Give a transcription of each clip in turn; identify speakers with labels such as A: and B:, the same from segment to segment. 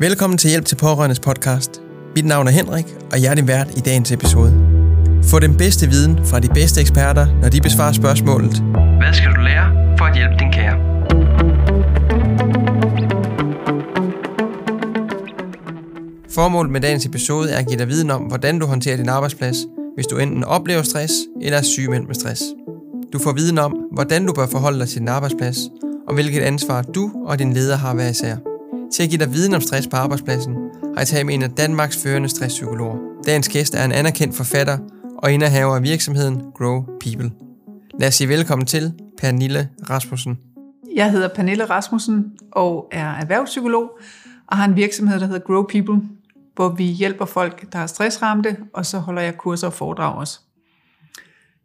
A: Velkommen til Hjælp til Pårørendes podcast. Mit navn er Henrik, og jeg er din vært i dagens episode. Få den bedste viden fra de bedste eksperter, når de besvarer spørgsmålet. Hvad skal du lære for at hjælpe din kære? Formålet med dagens episode er at give dig viden om, hvordan du håndterer din arbejdsplads, hvis du enten oplever stress eller er sygemeldt med stress. Du får viden om, hvordan du bør forholde dig til din arbejdsplads, og hvilket ansvar du og din leder har hver især. Til at give dig viden om stress på arbejdspladsen, har jeg taget med en af Danmarks førende stresspsykologer. Dagens gæst er en anerkendt forfatter og indehaver af virksomheden Grow People. Lad os sige velkommen til Pernille Rasmussen.
B: Jeg hedder Pernille Rasmussen og er erhvervspsykolog og har en virksomhed, der hedder Grow People, hvor vi hjælper folk, der er stressramte, og så holder jeg kurser og foredrag også.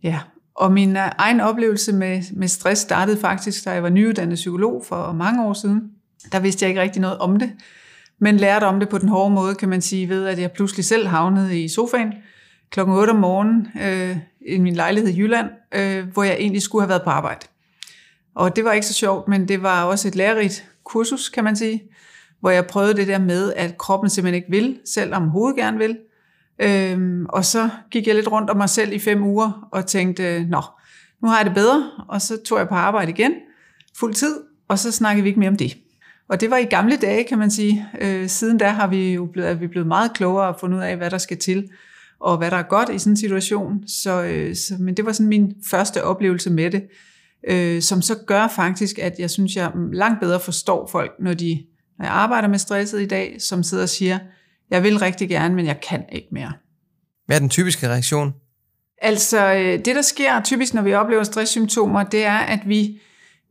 B: Ja, og min øh, egen oplevelse med, med stress startede faktisk, da jeg var nyuddannet psykolog for mange år siden. Der vidste jeg ikke rigtig noget om det, men lærte om det på den hårde måde, kan man sige, ved at jeg pludselig selv havnede i sofaen klokken 8 om morgenen øh, i min lejlighed i Jylland, øh, hvor jeg egentlig skulle have været på arbejde. Og det var ikke så sjovt, men det var også et lærerigt kursus, kan man sige, hvor jeg prøvede det der med, at kroppen simpelthen ikke vil, selvom hovedet gerne vil. Øhm, og så gik jeg lidt rundt om mig selv i fem uger og tænkte, nå, nu har jeg det bedre, og så tog jeg på arbejde igen, fuld tid, og så snakkede vi ikke mere om det. Og det var i gamle dage, kan man sige. Øh, siden da har vi jo blevet, er vi blevet meget klogere og fundet ud af, hvad der skal til, og hvad der er godt i sådan en situation. Så, øh, så, men det var sådan min første oplevelse med det, øh, som så gør faktisk, at jeg synes, jeg langt bedre forstår folk, når de når jeg arbejder med stresset i dag, som sidder og siger, jeg vil rigtig gerne, men jeg kan ikke mere.
A: Hvad er den typiske reaktion?
B: Altså, øh, det der sker typisk, når vi oplever stresssymptomer, det er, at vi,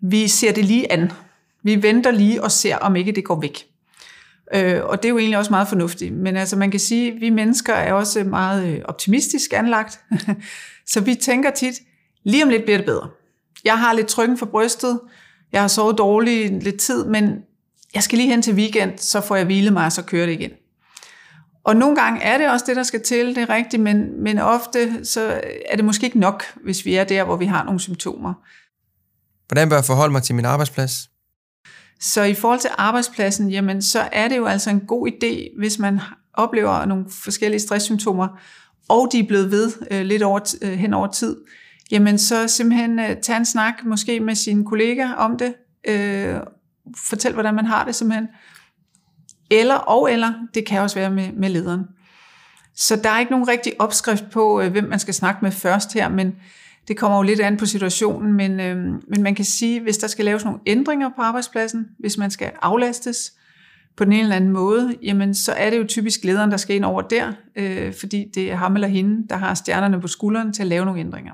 B: vi ser det lige an. Vi venter lige og ser, om ikke det går væk. Øh, og det er jo egentlig også meget fornuftigt. Men altså, man kan sige, at vi mennesker er også meget øh, optimistisk anlagt. så vi tænker tit, lige om lidt bliver det bedre. Jeg har lidt trykken for brystet, jeg har sovet dårligt lidt tid, men jeg skal lige hen til weekend, så får jeg hvile mig, og så kører det igen. Og nogle gange er det også det, der skal til, det er rigtigt, men, men ofte så er det måske ikke nok, hvis vi er der, hvor vi har nogle symptomer.
A: Hvordan bør jeg forholde mig til min arbejdsplads?
B: Så i forhold til arbejdspladsen, jamen, så er det jo altså en god idé, hvis man oplever nogle forskellige stresssymptomer, og de er blevet ved øh, lidt over, øh, hen over tid, jamen så simpelthen øh, tage en snak måske med sine kollegaer om det, øh, fortæl hvordan man har det simpelthen, eller og eller, det kan også være med, med lederen. Så der er ikke nogen rigtig opskrift på, øh, hvem man skal snakke med først her, men det kommer jo lidt an på situationen, men, øh, men man kan sige, hvis der skal laves nogle ændringer på arbejdspladsen, hvis man skal aflastes på den ene eller anden måde, jamen så er det jo typisk lederen, der skal ind over der, øh, fordi det er ham eller hende, der har stjernerne på skulderen til at lave nogle ændringer.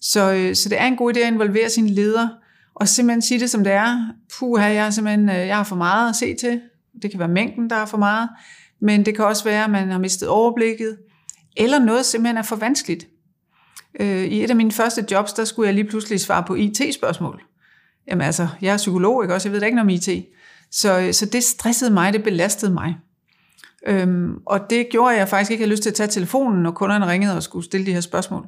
B: Så, øh, så det er en god idé at involvere sin leder, og simpelthen sige det som det er. Puh, jeg, er simpelthen, øh, jeg har for meget at se til. Det kan være mængden, der er for meget, men det kan også være, at man har mistet overblikket, eller noget simpelthen er for vanskeligt. Øh, I et af mine første jobs, der skulle jeg lige pludselig svare på IT-spørgsmål. Jamen altså, jeg er psykolog, ikke også? Jeg ved da ikke noget om IT. Så, øh, så det stressede mig, det belastede mig. Øhm, og det gjorde, at jeg faktisk ikke havde lyst til at tage telefonen, når kunderne ringede og skulle stille de her spørgsmål.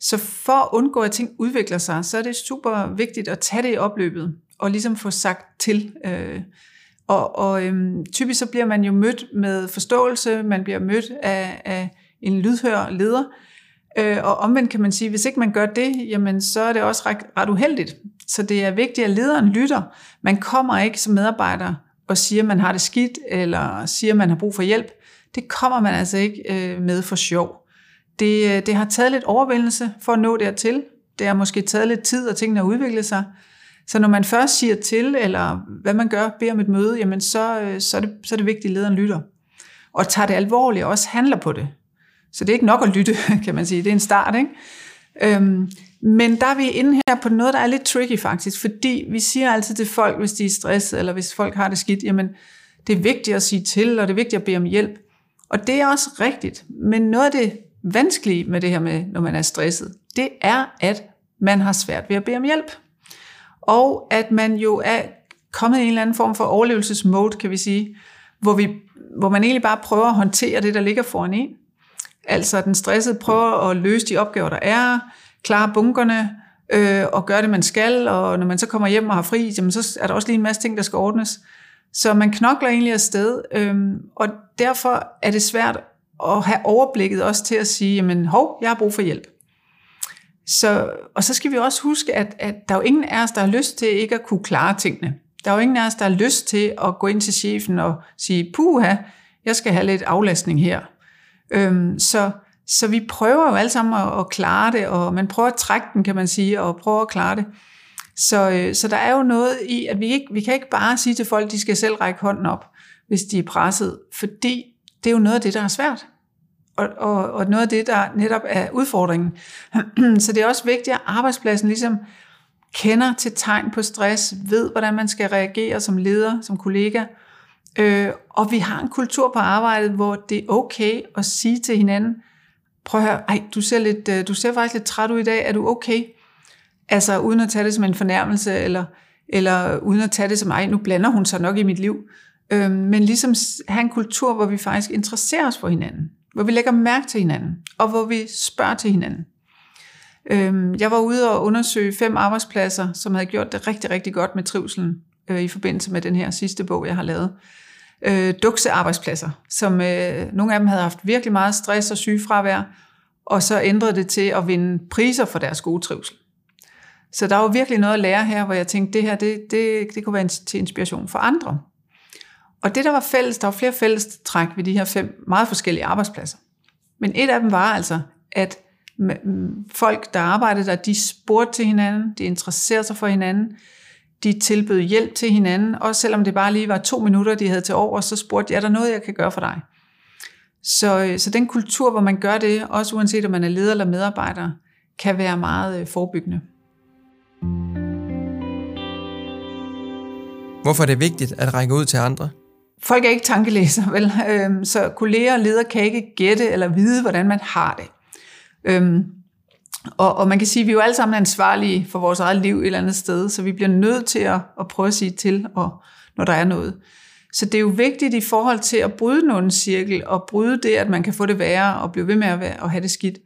B: Så for at undgå, at ting udvikler sig, så er det super vigtigt at tage det i opløbet, og ligesom få sagt til. Øh, og og øhm, typisk så bliver man jo mødt med forståelse, man bliver mødt af, af en lydhør leder, øh, og omvendt kan man sige, hvis ikke man gør det, jamen så er det også ret, ret uheldigt. Så det er vigtigt, at lederen lytter. Man kommer ikke som medarbejder og siger, at man har det skidt, eller siger, at man har brug for hjælp. Det kommer man altså ikke øh, med for sjov. Det, øh, det har taget lidt overvældelse for at nå dertil. Det har måske taget lidt tid, og tingene har udviklet sig. Så når man først siger til, eller hvad man gør, beder om et møde, jamen så, øh, så, er det, så er det vigtigt, at lederen lytter. Og tager det alvorligt og også handler på det. Så det er ikke nok at lytte, kan man sige. Det er en start, ikke? Øhm, men der er vi inde her på noget, der er lidt tricky faktisk, fordi vi siger altid til folk, hvis de er stresset, eller hvis folk har det skidt, jamen det er vigtigt at sige til, og det er vigtigt at bede om hjælp. Og det er også rigtigt. Men noget af det vanskelige med det her med, når man er stresset, det er, at man har svært ved at bede om hjælp og at man jo er kommet i en eller anden form for overlevelsesmode, kan vi sige, hvor, vi, hvor man egentlig bare prøver at håndtere det, der ligger foran en. Altså den stressede prøver at løse de opgaver, der er, klare bunkerne, øh, og gøre det, man skal, og når man så kommer hjem og har fri, jamen, så er der også lige en masse ting, der skal ordnes. Så man knokler egentlig afsted, øh, og derfor er det svært at have overblikket også til at sige, jamen hov, jeg har brug for hjælp. Så, og så skal vi også huske, at, at der er jo ingen af os, der har lyst til ikke at kunne klare tingene. Der er jo ingen af os, der har lyst til at gå ind til chefen og sige, puha, jeg skal have lidt aflastning her. Øhm, så, så vi prøver jo alle sammen at, at klare det, og man prøver at trække den, kan man sige, og prøver at klare det. Så, øh, så der er jo noget i, at vi, ikke, vi kan ikke bare sige til folk, at de skal selv række hånden op, hvis de er presset, fordi det er jo noget af det, der er svært. Og, og, og noget af det, der netop er udfordringen. så det er også vigtigt, at arbejdspladsen ligesom kender til tegn på stress, ved, hvordan man skal reagere som leder, som kollega. Øh, og vi har en kultur på arbejdet, hvor det er okay at sige til hinanden, prøv at høre, ej, du ser, lidt, øh, du ser faktisk lidt træt ud i dag, er du okay? Altså uden at tage det som en fornærmelse, eller, eller uden at tage det som, ej, nu blander hun sig nok i mit liv. Øh, men ligesom have en kultur, hvor vi faktisk interesserer os for hinanden, hvor vi lægger mærke til hinanden, og hvor vi spørger til hinanden. Øh, jeg var ude og undersøge fem arbejdspladser, som havde gjort det rigtig, rigtig godt med trivselen øh, i forbindelse med den her sidste bog, jeg har lavet. Øh, dukse arbejdspladser, som øh, nogle af dem havde haft virkelig meget stress og sygefravær, og så ændrede det til at vinde priser for deres gode trivsel. Så der var virkelig noget at lære her, hvor jeg tænkte, det her det, det, det kunne være til inspiration for andre. Og det, der var fælles, der var flere fælles træk ved de her fem meget forskellige arbejdspladser. Men et af dem var altså, at folk, der arbejdede der, de spurgte til hinanden, de interesserede sig for hinanden, de tilbød hjælp til hinanden, også selvom det bare lige var to minutter, de havde til over, så spurgte de, er der noget, jeg kan gøre for dig? Så, øh, så den kultur, hvor man gør det, også uanset om man er leder eller medarbejder, kan være meget øh, forebyggende.
A: Hvorfor er det vigtigt at række ud til andre?
B: Folk er ikke tankelæser, vel? Øhm, så kolleger og ledere kan ikke gætte eller vide, hvordan man har det. Øhm, og, og man kan sige, at vi er jo alle sammen ansvarlige for vores eget liv et eller andet sted, så vi bliver nødt til at, at prøve at sige til, og, når der er noget. Så det er jo vigtigt i forhold til at bryde nogen cirkel, og bryde det, at man kan få det værre, og blive ved med at, være, at have det skidt.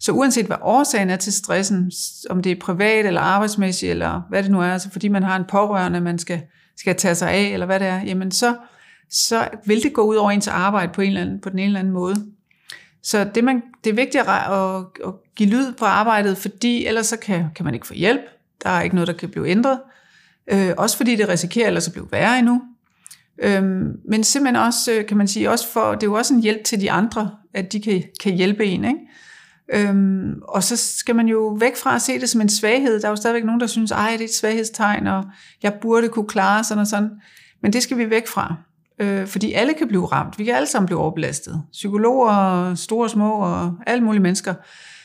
B: Så uanset hvad årsagen er til stressen, om det er privat eller arbejdsmæssigt, eller hvad det nu er, altså fordi man har en pårørende, man skal, skal tage sig af, eller hvad det er, jamen så, så vil det gå ud over ens arbejde på, en eller anden, på den ene eller anden måde. Så det, man, det er vigtigt at, at, at give lyd på arbejdet, fordi ellers så kan, kan man ikke få hjælp. Der er ikke noget, der kan blive ændret. Øh, også fordi det risikerer ellers at blive værre endnu. Øh, men simpelthen også, øh, kan man sige, også for, det er jo også en hjælp til de andre, at de kan, kan hjælpe en. Ikke? Øhm, og så skal man jo væk fra at se det som en svaghed. Der er jo stadigvæk nogen, der synes, at det er et svaghedstegn, og jeg burde kunne klare sådan og sådan. Men det skal vi væk fra. Øh, fordi alle kan blive ramt. Vi kan alle sammen blive overbelastet. Psykologer, store og små og alle mulige mennesker.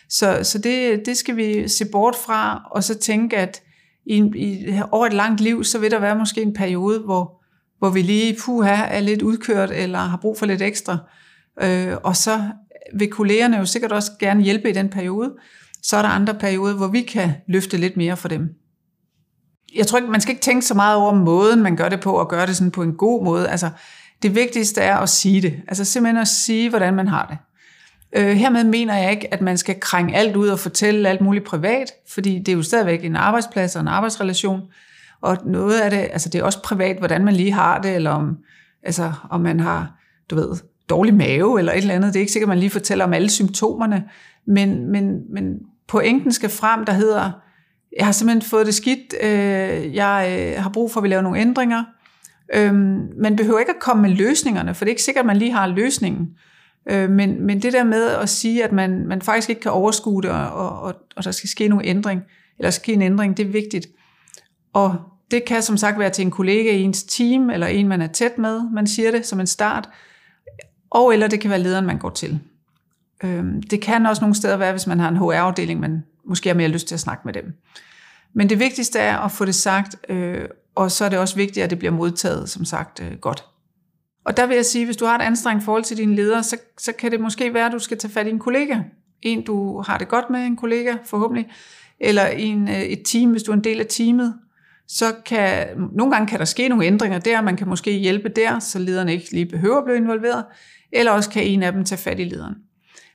B: Så, så det, det skal vi se bort fra, og så tænke, at i, i, over et langt liv, så vil der være måske en periode, hvor, hvor vi lige puha, er lidt udkørt, eller har brug for lidt ekstra. Øh, og så vil kollegerne jo sikkert også gerne hjælpe i den periode. Så er der andre perioder, hvor vi kan løfte lidt mere for dem jeg tror ikke, man skal ikke tænke så meget over måden, man gør det på, og gøre det sådan på en god måde. Altså, det vigtigste er at sige det. Altså simpelthen at sige, hvordan man har det. Øh, hermed mener jeg ikke, at man skal krænge alt ud og fortælle alt muligt privat, fordi det er jo stadigvæk en arbejdsplads og en arbejdsrelation. Og noget af det, altså det er også privat, hvordan man lige har det, eller om, altså, om man har, du ved, dårlig mave eller et eller andet. Det er ikke sikkert, at man lige fortæller om alle symptomerne, men, men, men pointen skal frem, der hedder, jeg har simpelthen fået det skidt, øh, jeg øh, har brug for, at vi laver nogle ændringer. Øh, man behøver ikke at komme med løsningerne, for det er ikke sikkert, at man lige har løsningen. Øh, men, men det der med at sige, at man, man faktisk ikke kan overskue det, og, og, og der skal ske nogle ændring, eller ske en ændring, det er vigtigt. Og det kan som sagt være til en kollega i ens team, eller en, man er tæt med, man siger det som en start, og eller det kan være lederen, man går til. Øhm, det kan også nogle steder være, hvis man har en HR-afdeling, man måske har mere lyst til at snakke med dem. Men det vigtigste er at få det sagt, øh, og så er det også vigtigt, at det bliver modtaget, som sagt, øh, godt. Og der vil jeg sige, hvis du har et anstrengt forhold til dine ledere, så, så kan det måske være, at du skal tage fat i en kollega. En, du har det godt med, en kollega forhåbentlig, eller en, øh, et team, hvis du er en del af teamet. Så kan, nogle gange kan der ske nogle ændringer der, man kan måske hjælpe der, så lederne ikke lige behøver at blive involveret, eller også kan en af dem tage fat i lederen.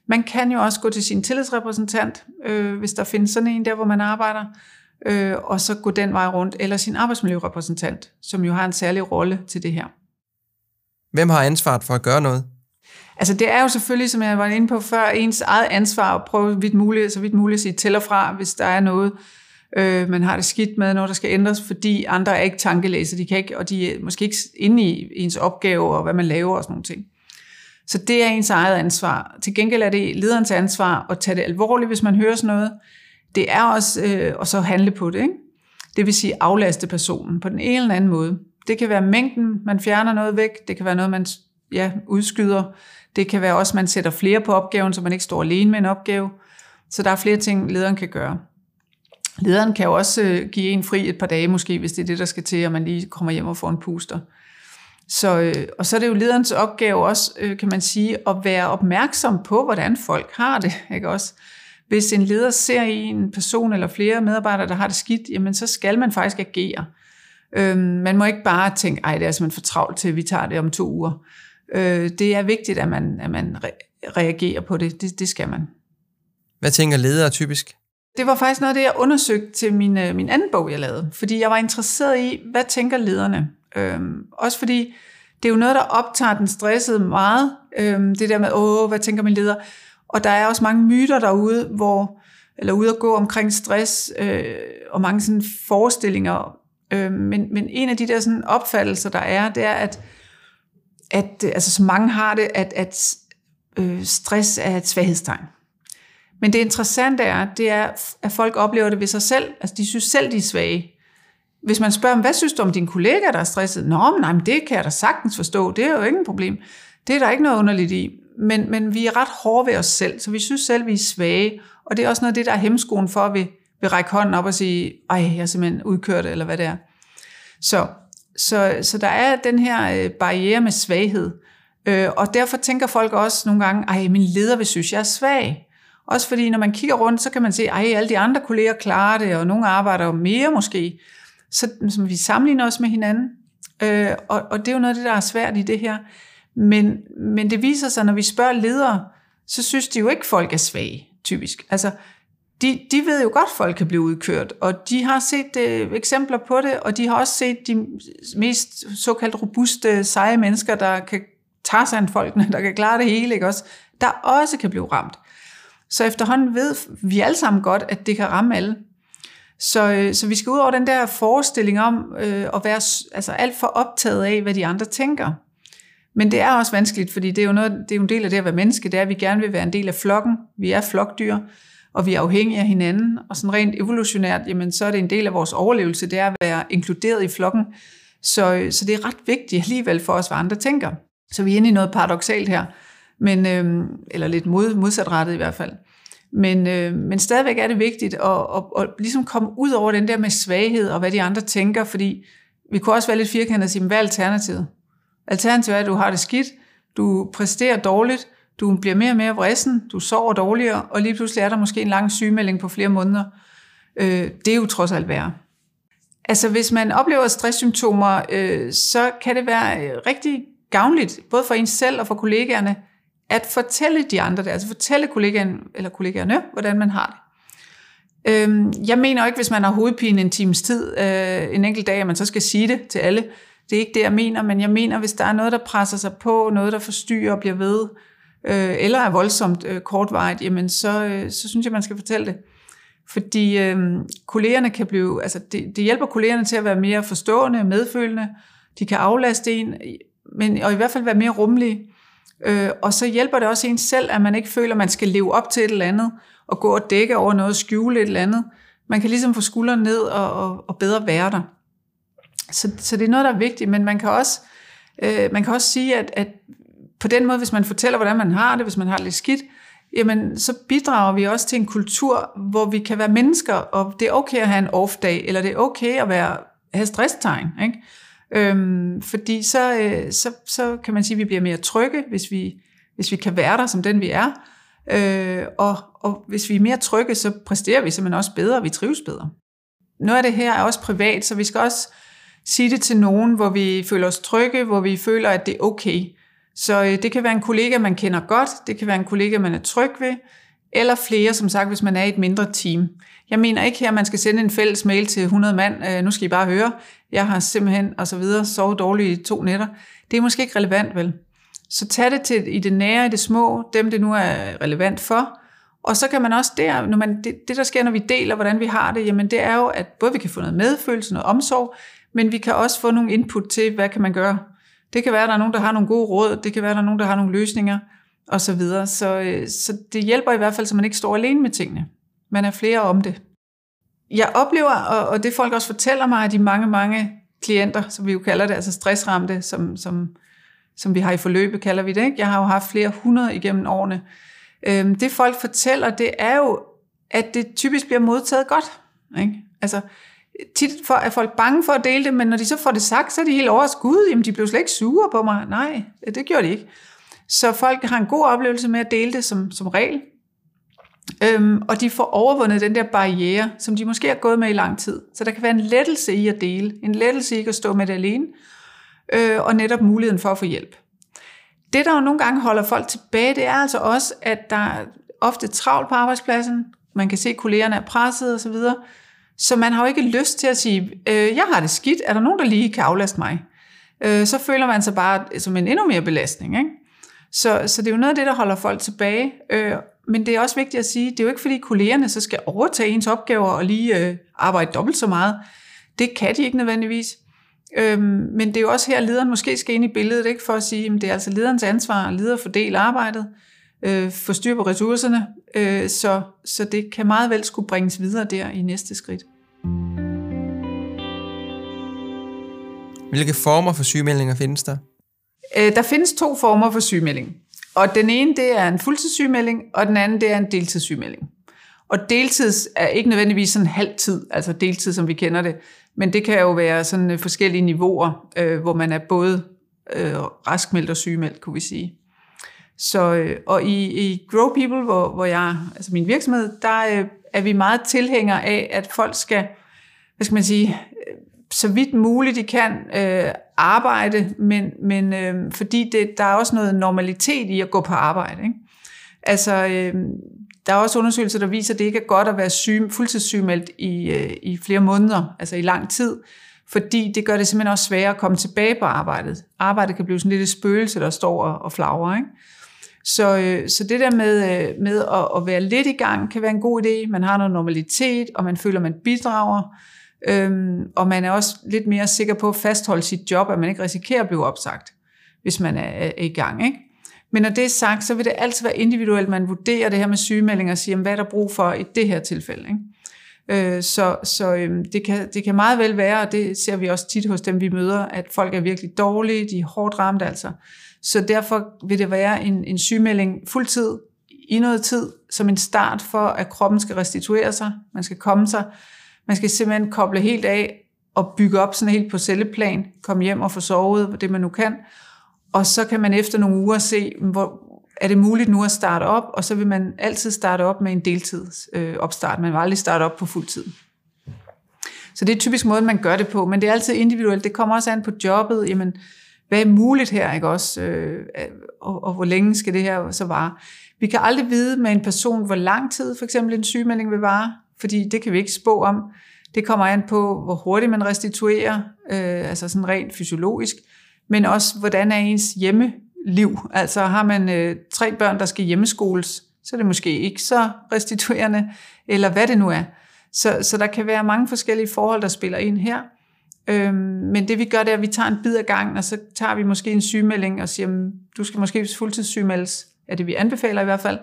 B: Man kan jo også gå til sin tillidsrepræsentant, øh, hvis der findes sådan en der, hvor man arbejder, øh, og så gå den vej rundt, eller sin arbejdsmiljørepræsentant, som jo har en særlig rolle til det her.
A: Hvem har ansvaret for at gøre noget?
B: Altså det er jo selvfølgelig, som jeg var inde på før, ens eget ansvar at prøve vidt muligt, så vidt muligt at sige til og fra, hvis der er noget, øh, man har det skidt med, noget der skal ændres, fordi andre er ikke tankelæser, de kan ikke, og de er måske ikke inde i ens opgave og hvad man laver og sådan nogle ting. Så det er ens eget ansvar. Til gengæld er det lederens ansvar at tage det alvorligt, hvis man hører sådan noget. Det er også øh, at så handle på det. Ikke? Det vil sige aflaste personen på den ene eller anden måde. Det kan være mængden, man fjerner noget væk. Det kan være noget, man ja, udskyder. Det kan være også, at man sætter flere på opgaven, så man ikke står alene med en opgave. Så der er flere ting, lederen kan gøre. Lederen kan jo også øh, give en fri et par dage måske, hvis det er det, der skal til, og man lige kommer hjem og får en puster. Så, øh, og så er det jo lederens opgave også, øh, kan man sige, at være opmærksom på, hvordan folk har det. Ikke også? Hvis en leder ser i en person eller flere medarbejdere, der har det skidt, jamen så skal man faktisk agere. Øhm, man må ikke bare tænke, ej, det er simpelthen for travlt til, vi tager det om to uger. Øh, det er vigtigt, at man, at man re- reagerer på det. det. Det skal man.
A: Hvad tænker ledere typisk?
B: Det var faktisk noget af det, jeg undersøgte til min, øh, min anden bog, jeg lavede. Fordi jeg var interesseret i, hvad tænker lederne? Øhm, også fordi det er jo noget, der optager den stressede meget. Øhm, det der med, åh, hvad tænker min leder? Og der er også mange myter derude, hvor, eller ude at gå omkring stress, øh, og mange sådan forestillinger. Øh, men, men en af de der sådan opfattelser, der er, det er, at, at øh, altså, så mange har det, at, at øh, stress er et svaghedstegn. Men det interessante er, det er, at folk oplever det ved sig selv. Altså, de synes selv, de er svage. Hvis man spørger hvad synes du om dine kollegaer, der er stresset? Nå, men nej, men det kan jeg da sagtens forstå. Det er jo ikke et problem. Det er der ikke noget underligt i. Men, men vi er ret hårde ved os selv, så vi synes selv, vi er svage. Og det er også noget af det, der er hemskoen for, at vi vil række hånden op og sige, ej, jeg er simpelthen udkørt, eller hvad det er. Så, så, så der er den her øh, barriere med svaghed. Øh, og derfor tænker folk også nogle gange, ej, min leder vil synes, jeg er svag. Også fordi, når man kigger rundt, så kan man se, ej, alle de andre kolleger klarer det, og nogle arbejder jo mere måske. Så, som vi sammenligner os med hinanden. Øh, og, og det er jo noget af det, der er svært i det her. Men, men det viser sig, når vi spørger ledere, så synes de jo ikke, at folk er svage, typisk. Altså, de, de ved jo godt, at folk kan blive udkørt, og de har set øh, eksempler på det, og de har også set de mest såkaldt robuste, seje mennesker, der kan tage sig folkene, der kan klare det hele, ikke også? der også kan blive ramt. Så efterhånden ved vi alle sammen godt, at det kan ramme alle. Så, øh, så vi skal ud over den der forestilling om øh, at være altså alt for optaget af, hvad de andre tænker. Men det er også vanskeligt, fordi det er jo, noget, det er jo en del af det at være menneske, det er, at vi gerne vil være en del af flokken. Vi er flokdyr, og vi er afhængige af hinanden. Og sådan rent evolutionært, jamen, så er det en del af vores overlevelse, det er at være inkluderet i flokken. Så, øh, så det er ret vigtigt alligevel for os, hvad andre tænker. Så vi er inde i noget paradoxalt her, men, øh, eller lidt mod, modsatrettet i hvert fald. Men, øh, men stadigvæk er det vigtigt at, at, at ligesom komme ud over den der med svaghed og hvad de andre tænker, fordi vi kunne også være lidt firkantet og sige, hvad er alternativet? Alternativet er, at du har det skidt, du præsterer dårligt, du bliver mere og mere vrissen, du sover dårligere, og lige pludselig er der måske en lang sygemelding på flere måneder. Øh, det er jo trods alt værre. Altså hvis man oplever stresssymptomer, øh, så kan det være øh, rigtig gavnligt, både for ens selv og for kollegaerne, at fortælle de andre det, altså fortælle kollegaen, eller kollegaerne, hvordan man har det. Øhm, jeg mener ikke, hvis man har hovedpine en times tid, øh, en enkelt dag, at man så skal sige det til alle. Det er ikke det, jeg mener, men jeg mener, hvis der er noget, der presser sig på, noget, der forstyrrer og bliver ved, øh, eller er voldsomt øh, kortvarigt, jamen så, øh, så synes jeg, man skal fortælle det. Fordi øh, kollegerne kan blive, altså det, det hjælper kollegerne til at være mere forstående, medfølende, de kan aflaste en, men, og i hvert fald være mere rummelige. Øh, og så hjælper det også en selv, at man ikke føler, at man skal leve op til et eller andet, og gå og dække over noget, skjule et eller andet. Man kan ligesom få skuldrene ned og, og, og bedre være der. Så, så det er noget, der er vigtigt, men man kan også, øh, man kan også sige, at, at på den måde, hvis man fortæller, hvordan man har det, hvis man har det lidt skidt, jamen så bidrager vi også til en kultur, hvor vi kan være mennesker, og det er okay at have en off-dag, eller det er okay at være, have stresstegn. Ikke? Øhm, fordi så, øh, så, så kan man sige, at vi bliver mere trygge, hvis vi, hvis vi kan være der som den vi er. Øh, og, og hvis vi er mere trygge, så præsterer vi simpelthen også bedre, og vi trives bedre. Noget af det her er også privat, så vi skal også sige det til nogen, hvor vi føler os trygge, hvor vi føler, at det er okay. Så øh, det kan være en kollega, man kender godt, det kan være en kollega, man er tryg ved, eller flere, som sagt, hvis man er i et mindre team. Jeg mener ikke her, at man skal sende en fælles mail til 100 mand, øh, nu skal I bare høre, jeg har simpelthen og så videre sovet dårligt i to nætter. Det er måske ikke relevant, vel? Så tag det til i det nære, i det små, dem det nu er relevant for, og så kan man også der, når man, det, det der sker, når vi deler, hvordan vi har det, jamen det er jo, at både vi kan få noget medfølelse, noget omsorg, men vi kan også få nogle input til, hvad kan man gøre. Det kan være, at der er nogen, der har nogle gode råd, det kan være, at der er nogen, der har nogle løsninger, og så videre. Så, øh, så det hjælper i hvert fald, så man ikke står alene med tingene. Man er flere om det. Jeg oplever, og, og det folk også fortæller mig, at de mange, mange klienter, som vi jo kalder det, altså stressramte, som, som, som vi har i forløbet, kalder vi det. Ikke? Jeg har jo haft flere hundrede igennem årene. Øhm, det folk fortæller, det er jo, at det typisk bliver modtaget godt. Ikke? Altså, tit for, er folk bange for at dele det, men når de så får det sagt, så er de helt overskud. Gud, jamen de blev slet ikke sure på mig. Nej, det gjorde de ikke. Så folk har en god oplevelse med at dele det som, som regel. Øhm, og de får overvundet den der barriere, som de måske har gået med i lang tid. Så der kan være en lettelse i at dele. En lettelse i at stå med det alene. Øh, og netop muligheden for at få hjælp. Det, der jo nogle gange holder folk tilbage, det er altså også, at der er ofte travlt på arbejdspladsen. Man kan se, at kollegerne er presset osv. Så, så man har jo ikke lyst til at sige, øh, jeg har det skidt, er der nogen, der lige kan aflaste mig? Øh, så føler man sig bare som en endnu mere belastning. Ikke? Så, så det er jo noget af det, der holder folk tilbage. Øh, men det er også vigtigt at sige, det er jo ikke fordi kollegerne så skal overtage ens opgaver og lige øh, arbejde dobbelt så meget. Det kan de ikke nødvendigvis. Øhm, men det er jo også her, lederen måske skal ind i billedet, ikke for at sige, at det er altså lederens ansvar, at leder fordele arbejdet, øh, få styr på ressourcerne, øh, så, så det kan meget vel skulle bringes videre der i næste skridt.
A: Hvilke former for sygemeldinger findes der?
B: Øh, der findes to former for sygemelding. Og den ene, det er en fuldtidssygemelding, og den anden, det er en deltidssygemelding. Og deltids er ikke nødvendigvis sådan halv tid, altså deltid, som vi kender det, men det kan jo være sådan øh, forskellige niveauer, øh, hvor man er både øh, raskmeldt og sygemeldt, kunne vi sige. Så, øh, og i, i Grow People, hvor, hvor jeg, altså min virksomhed, der øh, er vi meget tilhængere af, at folk skal, hvad skal man sige, øh, så vidt muligt de kan øh, arbejde, men, men øh, fordi det, der er også noget normalitet i at gå på arbejde. Ikke? Altså, øh, der er også undersøgelser, der viser, at det ikke er godt at være syg, fuldtidssygemeldt i, øh, i flere måneder, altså i lang tid, fordi det gør det simpelthen også sværere at komme tilbage på arbejdet. Arbejdet kan blive sådan lidt et spøgelse, der står og, og flagrer. Ikke? Så, øh, så det der med, øh, med at, at være lidt i gang kan være en god idé. Man har noget normalitet, og man føler, man bidrager. Øhm, og man er også lidt mere sikker på at fastholde sit job, at man ikke risikerer at blive opsagt, hvis man er, er i gang. Ikke? Men når det er sagt, så vil det altid være individuelt, man vurderer det her med sygemeldinger og siger, hvad er der brug for i det her tilfælde. Ikke? Øh, så så øhm, det, kan, det kan meget vel være, og det ser vi også tit hos dem, vi møder, at folk er virkelig dårlige, de er hårdt ramt altså. Så derfor vil det være en, en sygemelding fuldtid i noget tid, som en start for, at kroppen skal restituere sig, man skal komme sig, man skal simpelthen koble helt af og bygge op sådan helt på celleplan, komme hjem og få sovet, det man nu kan, og så kan man efter nogle uger se, hvor er det muligt nu at starte op, og så vil man altid starte op med en deltids øh, opstart. Man vil aldrig starte op på fuld tid. Så det er typisk måden, man gør det på, men det er altid individuelt. Det kommer også an på jobbet. Jamen, hvad er muligt her, ikke også? Øh, og, og hvor længe skal det her så vare? Vi kan aldrig vide med en person, hvor lang tid for eksempel en sygemelding vil vare, fordi det kan vi ikke spå om. Det kommer an på, hvor hurtigt man restituerer, øh, altså sådan rent fysiologisk men også hvordan er ens hjemmeliv. Altså har man øh, tre børn, der skal hjemmeskoles, så er det måske ikke så restituerende, eller hvad det nu er. Så, så der kan være mange forskellige forhold, der spiller ind her. Øhm, men det vi gør, det er, at vi tager en bid af gangen, og så tager vi måske en sygemelding og siger, mm, du skal måske fuldtidssygemeldes, er det vi anbefaler i hvert fald,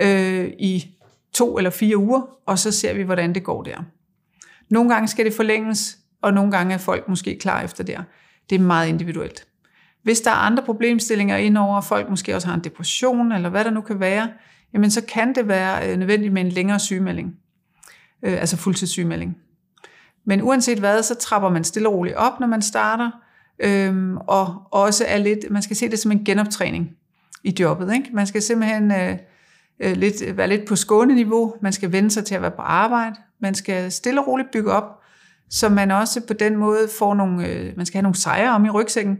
B: øh, i to eller fire uger, og så ser vi, hvordan det går der. Nogle gange skal det forlænges, og nogle gange er folk måske klar efter der. Det er meget individuelt. Hvis der er andre problemstillinger indover, og folk måske også har en depression, eller hvad der nu kan være, jamen så kan det være øh, nødvendigt med en længere sygemelding. Øh, altså fuldtidssygemelding. Men uanset hvad, så trapper man stille og roligt op, når man starter, øhm, og også er lidt, man skal se det som en genoptræning i jobbet. Ikke? Man skal simpelthen øh, øh, lidt, være lidt på skåneniveau, man skal vende sig til at være på arbejde, man skal stille og roligt bygge op, så man også på den måde får nogle, øh, man skal have nogle sejre om i rygsækken.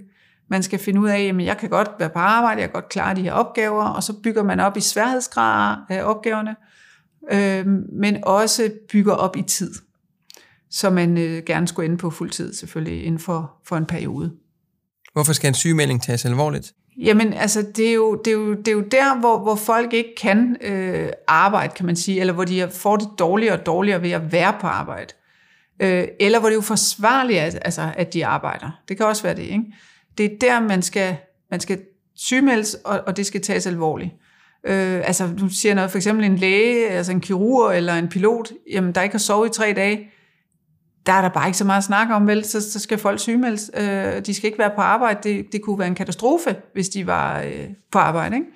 B: Man skal finde ud af, at jeg kan godt være på arbejde, jeg kan godt klare de her opgaver, og så bygger man op i sværhedsgrader af opgaverne, øh, men også bygger op i tid, så man øh, gerne skulle ende på fuld tid selvfølgelig inden for, for en periode.
A: Hvorfor skal en sygemelding tages alvorligt?
B: Jamen, altså, det er jo, det er jo, det er jo der, hvor, hvor folk ikke kan øh, arbejde, kan man sige, eller hvor de får det dårligere og dårligere ved at være på arbejde. Øh, eller hvor det er jo forsvarligt, at, altså, at de arbejder. Det kan også være det, ikke? Det er der, man skal, man skal sygemeldes, og, og det skal tages alvorligt. Øh, altså, du siger noget, for eksempel en læge, altså en kirurg eller en pilot, jamen, der ikke har sovet i tre dage, der er der bare ikke så meget at snakke om, vel? Så, så skal folk sygemeldes. Øh, de skal ikke være på arbejde. Det, det kunne være en katastrofe, hvis de var øh, på arbejde. Ikke?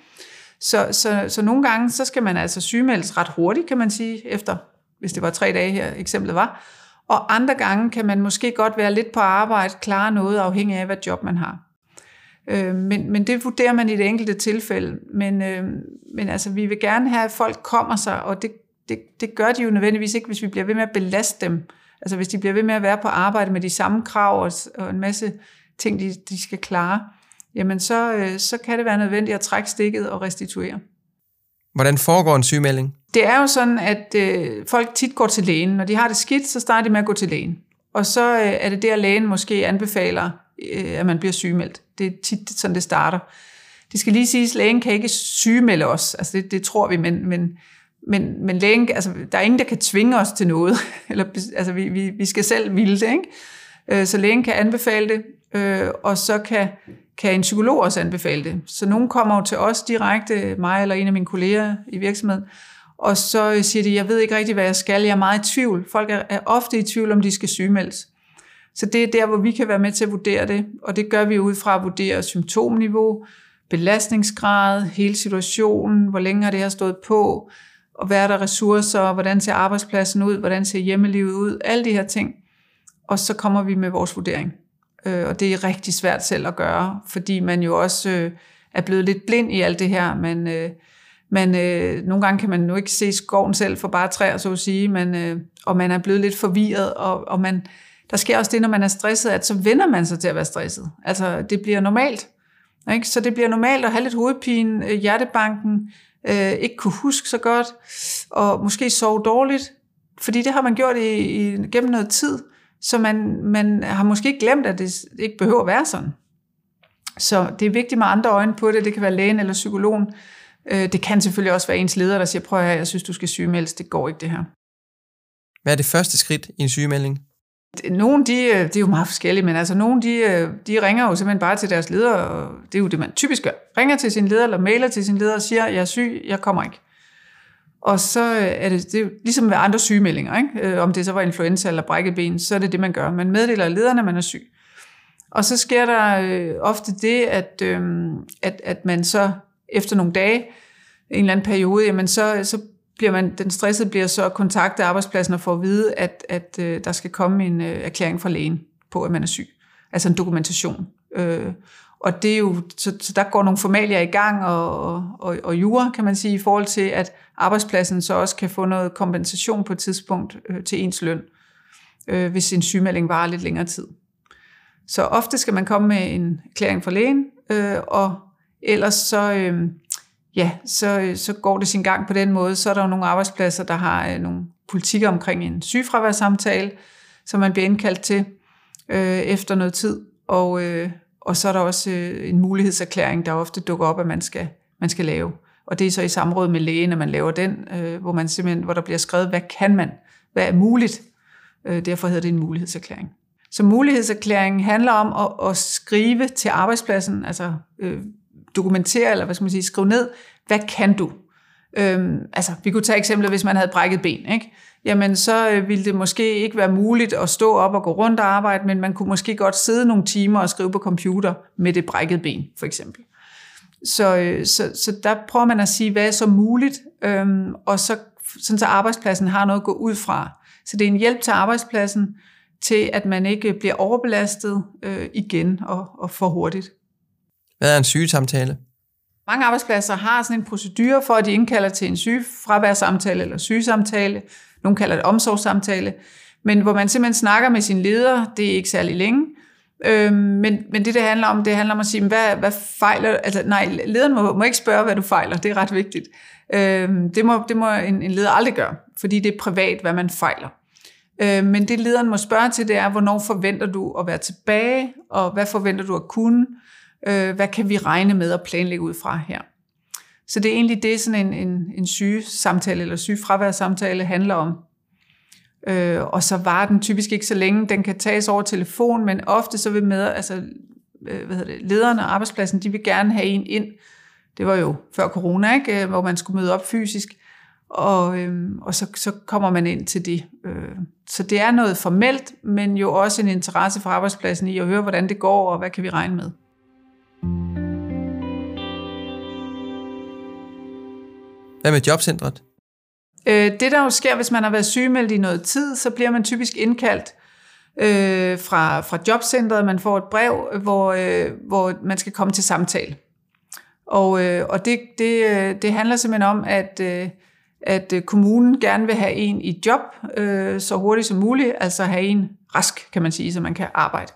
B: Så, så, så nogle gange, så skal man altså sygemeldes ret hurtigt, kan man sige, efter, hvis det var tre dage her, eksemplet var. Og andre gange kan man måske godt være lidt på arbejde, klare noget, afhængig af, hvad job man har. Øh, men, men det vurderer man i det enkelte tilfælde. Men, øh, men altså, vi vil gerne have, at folk kommer sig, og det, det, det gør de jo nødvendigvis ikke, hvis vi bliver ved med at belaste dem Altså hvis de bliver ved med at være på arbejde med de samme krav og, og en masse ting, de, de skal klare, jamen så, øh, så kan det være nødvendigt at trække stikket og restituere.
A: Hvordan foregår en sygemelding?
B: Det er jo sådan, at øh, folk tit går til lægen. Når de har det skidt, så starter de med at gå til lægen. Og så øh, er det der, lægen måske anbefaler, øh, at man bliver sygemeldt. Det er tit sådan, det starter. Det skal lige siges, at lægen kan ikke sygemelde os. Altså det, det tror vi, men, men men, men lægen, altså, der er ingen, der kan tvinge os til noget. Eller, altså, vi, vi, vi skal selv ville det. Ikke? Øh, så lægen kan anbefale det, øh, og så kan, kan en psykolog også anbefale det. Så nogen kommer jo til os direkte, mig eller en af mine kolleger i virksomheden, og så siger de, jeg ved ikke rigtig, hvad jeg skal, jeg er meget i tvivl. Folk er, er ofte i tvivl, om de skal sygemeldes. Så det er der, hvor vi kan være med til at vurdere det, og det gør vi ud fra at vurdere symptomniveau, belastningsgrad, hele situationen, hvor længe har det her stået på, og hvad er der ressourcer, hvordan ser arbejdspladsen ud, hvordan ser hjemmelivet ud, alle de her ting. Og så kommer vi med vores vurdering. Øh, og det er rigtig svært selv at gøre, fordi man jo også øh, er blevet lidt blind i alt det her. Men, øh, man, øh, nogle gange kan man jo ikke se skoven selv for bare træer, så at sige, men, øh, og man er blevet lidt forvirret, og, og man, der sker også det, når man er stresset, at så vender man sig til at være stresset. Altså, det bliver normalt. Ikke? Så det bliver normalt at have lidt hovedpine, øh, hjertebanken, øh, ikke kunne huske så godt, og måske sove dårligt, fordi det har man gjort i, i, gennem noget tid, så man, man har måske ikke glemt, at det ikke behøver at være sådan. Så det er vigtigt med andre øjne på det. Det kan være lægen eller psykologen. Øh, det kan selvfølgelig også være ens leder, der siger, prøv at jeg synes, du skal sygemeldes. Det går ikke, det her.
A: Hvad er det første skridt i en sygemelding?
B: Nogle, de, de det er jo meget forskellige, men altså nogle, de, øh, de ringer jo simpelthen bare til deres leder, og det er jo det, man typisk gør. Ringer til sin leder, eller mailer til sin leder og siger, jeg er syg, jeg kommer ikke. Og så øh, er det, det er jo ligesom ved andre sygemeldinger, ikke? om det så var influenza eller brækket ben, så er det det, man gør. Man meddeler lederne, at man er syg. Og så sker der øh, ofte det, at, øh, at, at man så efter nogle dage, en eller anden periode, jamen så, så bliver man, den stressede bliver så kontaktet arbejdspladsen og får at vide, at, at øh, der skal komme en øh, erklæring fra lægen på, at man er syg. Altså en dokumentation. Øh, og det er jo, så, så der går nogle formalier i gang, og, og, og jura, kan man sige, i forhold til, at arbejdspladsen så også kan få noget kompensation på et tidspunkt øh, til ens løn, øh, hvis en sygemelding varer lidt længere tid. Så ofte skal man komme med en erklæring fra lægen, øh, og ellers så, øh, ja, så, øh, så går det sin gang på den måde. Så er der jo nogle arbejdspladser, der har øh, nogle politikker omkring en sygefraværssamtale, som man bliver indkaldt til øh, efter noget tid. Og, øh, og så er der også øh, en mulighedserklæring, der ofte dukker op, at man skal, man skal lave. Og det er så i samråd med lægen, at man laver den, øh, hvor, man simpelthen, hvor der bliver skrevet, hvad kan man? Hvad er muligt? Øh, derfor hedder det en mulighedserklæring. Så mulighedserklæringen handler om at, at skrive til arbejdspladsen, altså øh, dokumentere, eller hvad skal man sige, skrive ned, hvad kan du? Øhm, altså, vi kunne tage eksemplet, hvis man havde brækket ben, ikke? Jamen, så øh, ville det måske ikke være muligt at stå op og gå rundt og arbejde, men man kunne måske godt sidde nogle timer og skrive på computer med det brækket ben, for eksempel. Så, øh, så, så der prøver man at sige, hvad er så muligt, øhm, og så, sådan så arbejdspladsen har noget at gå ud fra. Så det er en hjælp til arbejdspladsen, til at man ikke bliver overbelastet øh, igen og, og for hurtigt.
A: Hvad er en sygesamtale?
B: Mange arbejdspladser har sådan en procedure for, at de indkalder til en sygefraværssamtale eller sygesamtale. Nogle kalder det omsorgssamtale. Men hvor man simpelthen snakker med sin leder, det er ikke særlig længe. Øh, men, men det, det handler om, det handler om at sige, hvad, hvad fejler, altså nej, lederen må, må ikke spørge, hvad du fejler, det er ret vigtigt. Øh, det må, det må en, en leder aldrig gøre, fordi det er privat, hvad man fejler. Øh, men det lederen må spørge til, det er, hvornår forventer du at være tilbage, og hvad forventer du at kunne, øh, hvad kan vi regne med at planlægge ud fra her. Så det er egentlig det, sådan en, en, en sygesamtale eller sygefraværssamtale handler om. Øh, og så var den typisk ikke så længe. Den kan tages over telefon, men ofte så vil med, altså, øh, hvad hedder det, lederne og arbejdspladsen, de vil gerne have en ind. Det var jo før corona, ikke? Øh, hvor man skulle møde op fysisk. Og, øh, og så, så kommer man ind til det. Øh, så det er noget formelt, men jo også en interesse for arbejdspladsen i at høre, hvordan det går, og hvad kan vi regne med.
A: Hvad med jobcentret?
B: Øh, det der jo sker, hvis man har været sygemeldt i noget tid, så bliver man typisk indkaldt øh, fra, fra jobcentret. Man får et brev, hvor, øh, hvor man skal komme til samtale. Og, øh, og det, det, øh, det handler simpelthen om, at, øh, at øh, kommunen gerne vil have en i job øh, så hurtigt som muligt, altså have en rask, kan man sige, så man kan arbejde.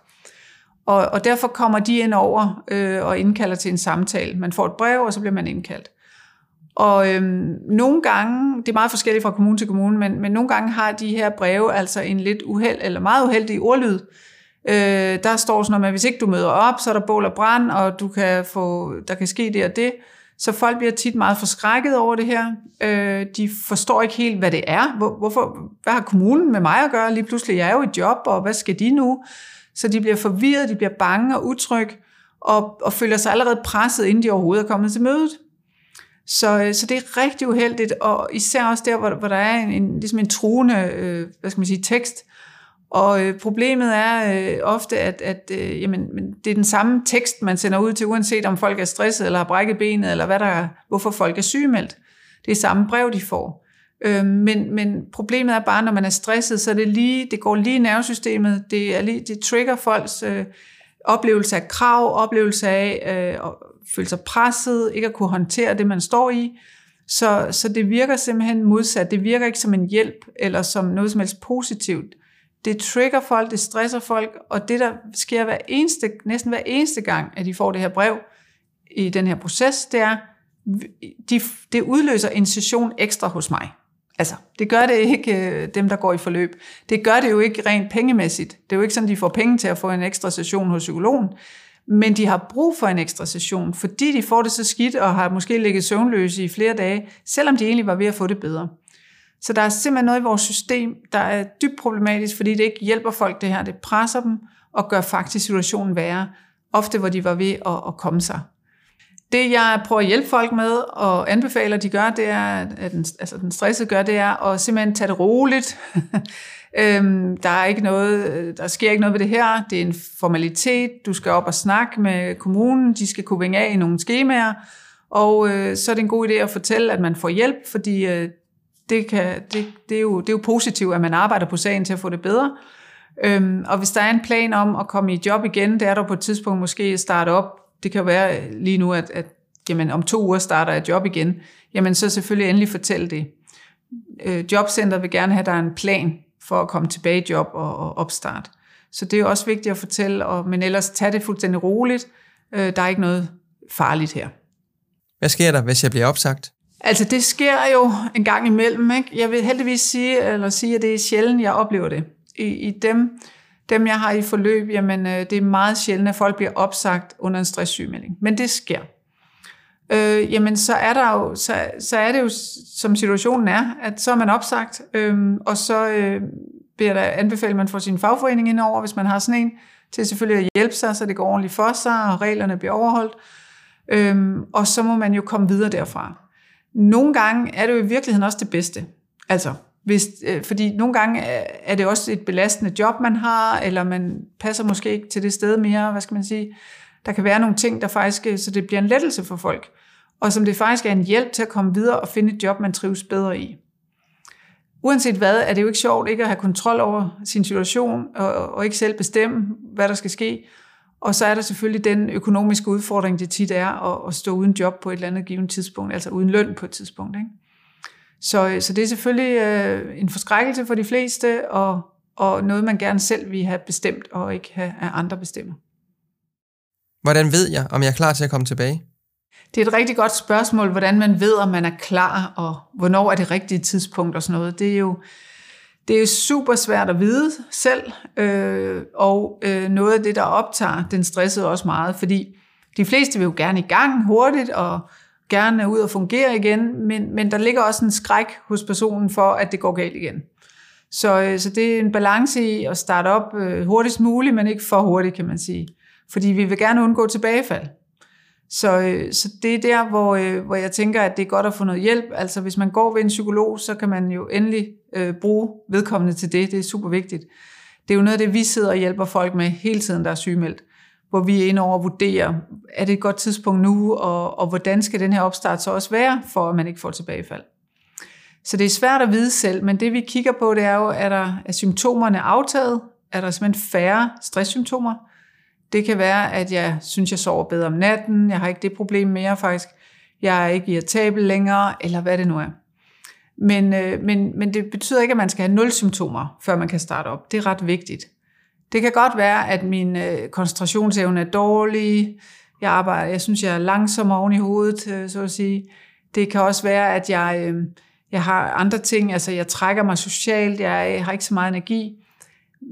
B: Og, og derfor kommer de ind over øh, og indkalder til en samtale. Man får et brev, og så bliver man indkaldt. Og øhm, nogle gange, det er meget forskelligt fra kommune til kommune, men, men nogle gange har de her breve altså en lidt uheld, eller meget uheldig ordlyd. Øh, der står sådan noget med, at hvis ikke du møder op, så er der bål og brand, og du kan få, der kan ske det og det. Så folk bliver tit meget forskrækket over det her. Øh, de forstår ikke helt, hvad det er. Hvor, hvorfor, hvad har kommunen med mig at gøre? Lige pludselig jeg er jeg jo i job, og hvad skal de nu? Så de bliver forvirret, de bliver bange og utryg, og, og føler sig allerede presset, inden de overhovedet er kommet til mødet. Så, øh, så det er rigtig uheldigt, og især også der, hvor, hvor der er en, en, ligesom en truende øh, hvad skal man sige, tekst. Og øh, problemet er øh, ofte, at, at øh, jamen, det er den samme tekst, man sender ud til, uanset om folk er stresset, eller har brækket benet, eller hvad der er, hvorfor folk er sygemeldt. Det er samme brev, de får. Øh, men, men problemet er bare, når man er stresset, så er det lige, det går lige i nervesystemet, det, er lige, det trigger folks øh, oplevelse af krav, oplevelse af øh, føle sig presset, ikke at kunne håndtere det, man står i. Så, så det virker simpelthen modsat. Det virker ikke som en hjælp, eller som noget som helst positivt. Det trigger folk, det stresser folk, og det der sker hver eneste, næsten hver eneste gang, at de får det her brev i den her proces, det er, de, det udløser en session ekstra hos mig. Altså, det gør det ikke øh, dem, der går i forløb. Det gør det jo ikke rent pengemæssigt. Det er jo ikke sådan, de får penge til at få en ekstra session hos psykologen men de har brug for en ekstra session, fordi de får det så skidt og har måske ligget søvnløse i flere dage, selvom de egentlig var ved at få det bedre. Så der er simpelthen noget i vores system, der er dybt problematisk, fordi det ikke hjælper folk det her. Det presser dem og gør faktisk situationen værre, ofte hvor de var ved at, at komme sig. Det jeg prøver at hjælpe folk med og anbefaler, de gør, det er, at den, altså den stressede gør, det er at simpelthen tage det roligt. Øhm, der er ikke noget, der sker ikke noget ved det her. Det er en formalitet. Du skal op og snakke med kommunen. De skal kunne vinge af i nogle skemaer. Og øh, så er det en god idé at fortælle, at man får hjælp, fordi øh, det, kan, det, det, er jo, det er jo positivt, at man arbejder på sagen til at få det bedre. Øhm, og hvis der er en plan om at komme i job igen, det er der på et tidspunkt måske starte op. Det kan være lige nu, at, at jamen, om to uger starter jeg job igen. Jamen så selvfølgelig endelig fortælle det. Øh, jobcentret vil gerne have, at der er en plan for at komme tilbage i job og, og opstart. Så det er også vigtigt at fortælle, og, men ellers tag det fuldstændig roligt. Øh, der er ikke noget farligt her.
A: Hvad sker der, hvis jeg bliver opsagt?
B: Altså det sker jo en gang imellem. Ikke? Jeg vil heldigvis sige, eller sige, at det er sjældent, jeg oplever det. I, i dem, dem, jeg har i forløb, jamen, øh, det er meget sjældent, at folk bliver opsagt under en stresssygemelding. Men det sker. Øh, jamen så er, der jo, så, så er det jo, som situationen er, at så er man opsagt, øh, og så øh, bliver der anbefalet, at man får sin fagforening ind over, hvis man har sådan en, til selvfølgelig at hjælpe sig, så det går ordentligt for sig, og reglerne bliver overholdt. Øh, og så må man jo komme videre derfra. Nogle gange er det jo i virkeligheden også det bedste. Altså, hvis, øh, fordi nogle gange øh, er det også et belastende job, man har, eller man passer måske ikke til det sted mere, hvad skal man sige. Der kan være nogle ting, der faktisk, øh, så det bliver en lettelse for folk, og som det faktisk er en hjælp til at komme videre og finde et job, man trives bedre i. Uanset hvad, er det jo ikke sjovt ikke at have kontrol over sin situation, og, og ikke selv bestemme, hvad der skal ske. Og så er der selvfølgelig den økonomiske udfordring, det tit er at, at stå uden job på et eller andet givet tidspunkt, altså uden løn på et tidspunkt. Ikke? Så, så det er selvfølgelig øh, en forskrækkelse for de fleste, og, og noget, man gerne selv vil have bestemt, og ikke have, at andre bestemmer.
A: Hvordan ved jeg, om jeg er klar til at komme tilbage?
B: Det er et rigtig godt spørgsmål, hvordan man ved, om man er klar, og hvornår er det rigtige tidspunkt og sådan noget. Det er jo, det er jo super svært at vide selv, øh, og øh, noget af det, der optager den stressede også meget, fordi de fleste vil jo gerne i gang hurtigt, og gerne ud og fungere igen, men, men der ligger også en skræk hos personen for, at det går galt igen. Så, øh, så det er en balance i at starte op øh, hurtigst muligt, men ikke for hurtigt, kan man sige. Fordi vi vil gerne undgå tilbagefald. Så, øh, så det er der, hvor, hvor jeg tænker, at det er godt at få noget hjælp. Altså hvis man går ved en psykolog, så kan man jo endelig øh, bruge vedkommende til det. Det er super vigtigt. Det er jo noget af det, vi sidder og hjælper folk med hele tiden, der er sygemeldt. Hvor vi er inde over at vurdere, er det et godt tidspunkt nu, og, og hvordan skal den her opstart så også være, for at man ikke får tilbagefald. Så det er svært at vide selv, men det vi kigger på, det er jo, er, der, er symptomerne aftaget? Er der simpelthen færre stresssymptomer? Det kan være, at jeg synes, jeg sover bedre om natten, jeg har ikke det problem mere faktisk, jeg er ikke irritabel længere, eller hvad det nu er. Men, øh, men, men det betyder ikke, at man skal have nul symptomer, før man kan starte op. Det er ret vigtigt. Det kan godt være, at min øh, koncentrationsevne er dårlig, jeg arbejder, jeg synes, jeg er langsom oven i hovedet, øh, så at sige. Det kan også være, at jeg, øh, jeg har andre ting, altså jeg trækker mig socialt, øh, jeg har ikke så meget energi.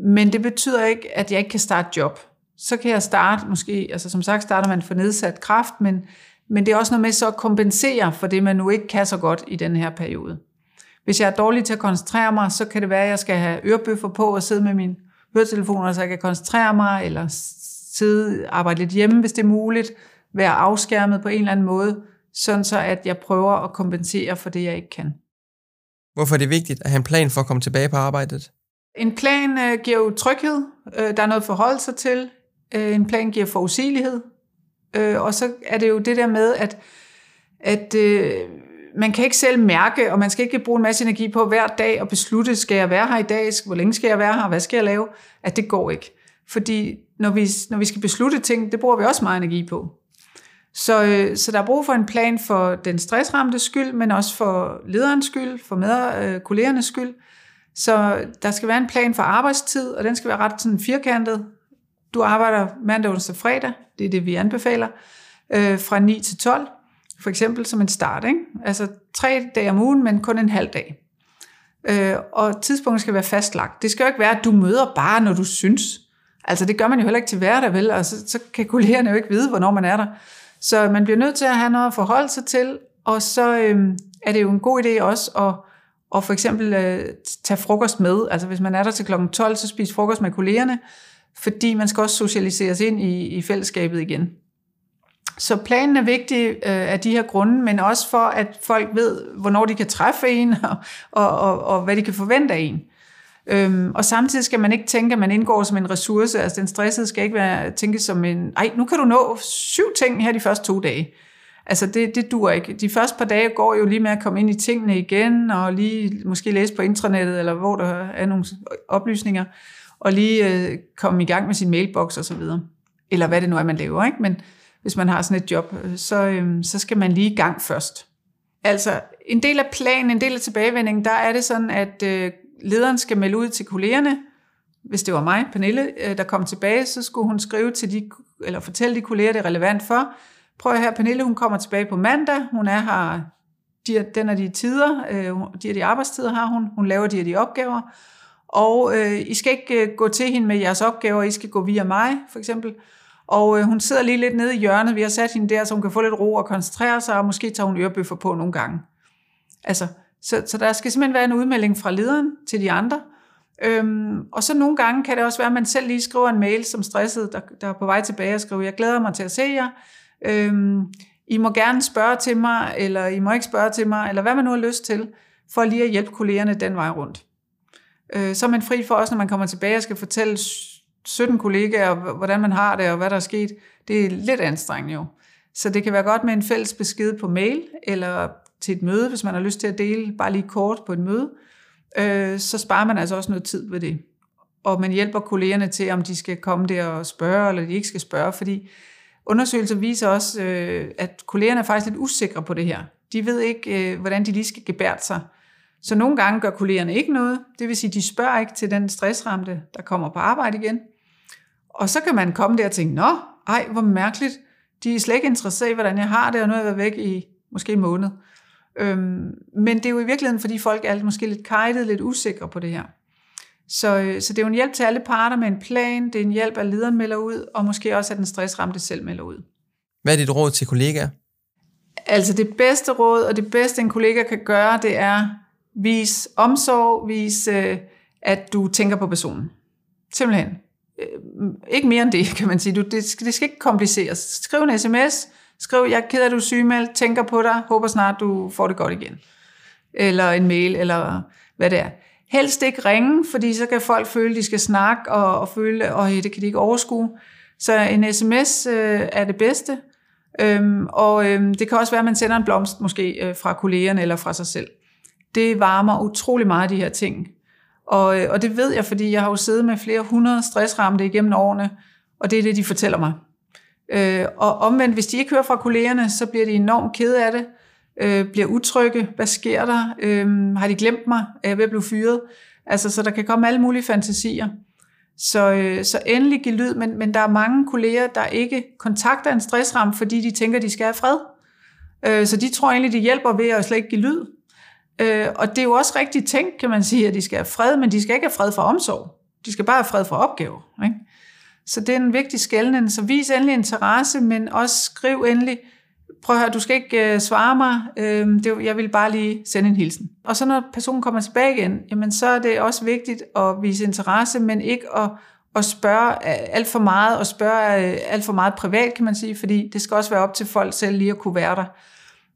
B: Men det betyder ikke, at jeg ikke kan starte job så kan jeg starte måske, altså som sagt starter man for nedsat kraft, men, men det er også noget med så at kompensere for det, man nu ikke kan så godt i den her periode. Hvis jeg er dårlig til at koncentrere mig, så kan det være, at jeg skal have ørebøffer på og sidde med min høretelefoner, så jeg kan koncentrere mig, eller sidde arbejde lidt hjemme, hvis det er muligt, være afskærmet på en eller anden måde, sådan så at jeg prøver at kompensere for det, jeg ikke kan.
A: Hvorfor er det vigtigt at have en plan for at komme tilbage på arbejdet?
B: En plan øh, giver jo tryghed, øh, der er noget at forholde sig til, Øh, en plan giver forudsigelighed. Øh, og så er det jo det der med, at, at øh, man kan ikke selv mærke, og man skal ikke bruge en masse energi på hver dag og beslutte, skal jeg være her i dag, hvor længe skal jeg være her, hvad skal jeg lave, at det går ikke. Fordi når vi, når vi skal beslutte ting, det bruger vi også meget energi på. Så, øh, så der er brug for en plan for den stressramte skyld, men også for lederens skyld, for med, øh, kollegernes skyld. Så der skal være en plan for arbejdstid, og den skal være ret sådan firkantet. Du arbejder mandag, onsdag, fredag, det er det, vi anbefaler, øh, fra 9 til 12, for eksempel som en start. Ikke? Altså tre dage om ugen, men kun en halv dag. Øh, og tidspunktet skal være fastlagt. Det skal jo ikke være, at du møder bare, når du synes. Altså det gør man jo heller ikke til hverdag, vel? Og så, så kan kollegerne jo ikke vide, hvornår man er der. Så man bliver nødt til at have noget at forholde sig til, og så øh, er det jo en god idé også at, at for eksempel øh, tage frokost med. Altså hvis man er der til kl. 12, så spis frokost med kollegerne, fordi man skal også socialiseres ind i, i fællesskabet igen. Så planen er vigtig øh, af de her grunde, men også for, at folk ved, hvornår de kan træffe en, og, og, og, og hvad de kan forvente af en. Øhm, og samtidig skal man ikke tænke, at man indgår som en ressource. Altså den stressede skal ikke være tænke som en, ej, nu kan du nå syv ting her de første to dage. Altså det, det dur ikke. De første par dage går jo lige med at komme ind i tingene igen, og lige måske læse på intranettet, eller hvor der er nogle oplysninger og lige øh, komme i gang med sin mailbox og så videre. Eller hvad det nu er, man laver. Ikke? Men hvis man har sådan et job, øh, så, øhm, så skal man lige i gang først. Altså, en del af planen, en del af tilbagevendingen, der er det sådan, at øh, lederen skal melde ud til kollegerne. Hvis det var mig, Pernille, øh, der kom tilbage, så skulle hun skrive til de, eller fortælle de kolleger, det er relevant for. Prøv at høre, Pernille, hun kommer tilbage på mandag. Hun er her, de, den er de tider, øh, de er de arbejdstider har hun. Hun laver de er de opgaver og øh, I skal ikke gå til hende med jeres opgaver, I skal gå via mig, for eksempel. Og øh, hun sidder lige lidt nede i hjørnet, vi har sat hende der, så hun kan få lidt ro og koncentrere sig, og måske tager hun ørebøffer på nogle gange. Altså, så, så der skal simpelthen være en udmelding fra lederen til de andre. Øhm, og så nogle gange kan det også være, at man selv lige skriver en mail som stresset, der, der er på vej tilbage og skriver, jeg glæder mig til at se jer. Øhm, I må gerne spørge til mig, eller I må ikke spørge til mig, eller hvad man nu har lyst til, for lige at hjælpe kollegerne den vej rundt. Øh, så er man fri for også, når man kommer tilbage og skal fortælle 17 kollegaer, hvordan man har det og hvad der er sket. Det er lidt anstrengende jo. Så det kan være godt med en fælles besked på mail, eller til et møde, hvis man har lyst til at dele bare lige kort på et møde. Øh, så sparer man altså også noget tid ved det. Og man hjælper kollegerne til, om de skal komme der og spørge, eller de ikke skal spørge, fordi undersøgelser viser også, øh, at kollegerne er faktisk lidt usikre på det her. De ved ikke, øh, hvordan de lige skal gebære sig. Så nogle gange gør kollegerne ikke noget. Det vil sige, de spørger ikke til den stressramte, der kommer på arbejde igen. Og så kan man komme der og tænke, nå, ej, hvor mærkeligt. De er slet ikke interesseret i, hvordan jeg har det, og nu har jeg været væk i måske en måned. Øhm, men det er jo i virkeligheden, fordi folk er måske lidt kajtet, lidt usikre på det her. Så, øh, så det er jo en hjælp til alle parter med en plan, det er en hjælp, at lederen melder ud, og måske også, at den stressramte selv melder ud.
A: Hvad er dit råd til kollegaer?
B: Altså det bedste råd, og det bedste en kollega kan gøre, det er vis omsorg, vis øh, at du tænker på personen. Simpelthen. Øh, ikke mere end det, kan man sige. Du, det, skal, det skal ikke kompliceres. Skriv en sms, skriv, jeg er ked af, at du er sygemeldt, tænker på dig, håber snart, du får det godt igen. Eller en mail, eller hvad det er. Helst ikke ringe, fordi så kan folk føle, de skal snakke, og, og føle, at det kan de ikke overskue. Så en sms øh, er det bedste. Øhm, og øhm, det kan også være, at man sender en blomst måske øh, fra kollegerne eller fra sig selv. Det varmer utrolig meget, de her ting. Og, øh, og det ved jeg, fordi jeg har jo siddet med flere hundrede stressramte igennem årene, og det er det, de fortæller mig. Øh, og omvendt, hvis de ikke hører fra kollegerne, så bliver de enormt kede af det, øh, bliver utrygge. Hvad sker der? Øh, har de glemt mig? Er jeg ved at blive fyret? Altså, så der kan komme alle mulige fantasier. Så, øh, så endelig giv lyd, men, men der er mange kolleger, der ikke kontakter en stressram, fordi de tænker, de skal have fred. Øh, så de tror egentlig, de hjælper ved at slet ikke give lyd. Øh, og det er jo også rigtigt tænkt, kan man sige, at de skal have fred, men de skal ikke have fred for omsorg. De skal bare have fred for opgaver. Ikke? Så det er en vigtig skældning. Så vis endelig interesse, men også skriv endelig, prøv at høre, du skal ikke øh, svare mig, øh, det, jeg vil bare lige sende en hilsen. Og så når personen kommer tilbage igen, jamen så er det også vigtigt at vise interesse, men ikke at, at spørge øh, alt for meget, og spørge øh, alt for meget privat, kan man sige, fordi det skal også være op til folk selv lige at kunne være der.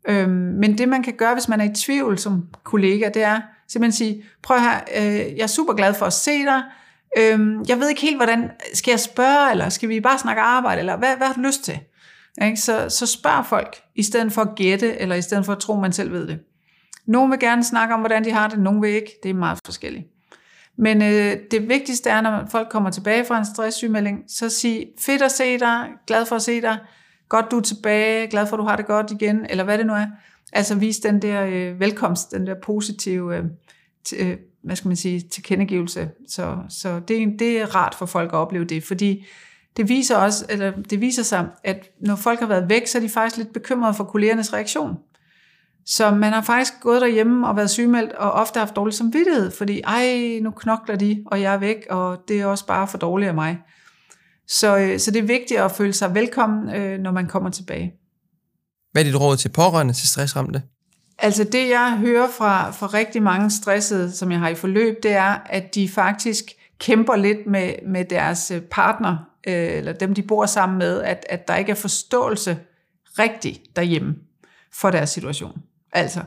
B: Øhm, men det man kan gøre, hvis man er i tvivl som kollega, det er simpelthen sige, prøv her, øh, jeg er super glad for at se dig, Øhm, jeg ved ikke helt, hvordan, skal jeg spørge, eller skal vi bare snakke arbejde, eller hvad, hvad har du lyst til? Ikke? Så, så spørg folk, i stedet for at gætte, eller i stedet for at tro, man selv ved det. Nogle vil gerne snakke om, hvordan de har det, nogle vil ikke. Det er meget forskelligt. Men øh, det vigtigste er, når folk kommer tilbage fra en stresssygemelding, så sig, fedt at se dig, glad for at se dig, godt du er tilbage, glad for at du har det godt igen, eller hvad det nu er. Altså vise den der øh, velkomst, den der positive øh, øh, hvad skal man sige, tilkendegivelse. Så, så det, det er rart for folk at opleve det, fordi det viser, også, eller det viser sig, at når folk har været væk, så er de faktisk lidt bekymrede for kollegernes reaktion. Så man har faktisk gået derhjemme og været sygemeldt, og ofte haft dårlig samvittighed, fordi ej, nu knokler de, og jeg er væk, og det er også bare for dårligt af mig. Så, øh, så det er vigtigt at føle sig velkommen, øh, når man kommer tilbage.
A: Hvad er dit råd til pårørende til stressramte?
B: Altså det, jeg hører fra, fra rigtig mange stressede, som jeg har i forløb, det er, at de faktisk kæmper lidt med, med deres øh, partner, øh, eller dem, de bor sammen med, at, at der ikke er forståelse rigtigt derhjemme for deres situation. Altså,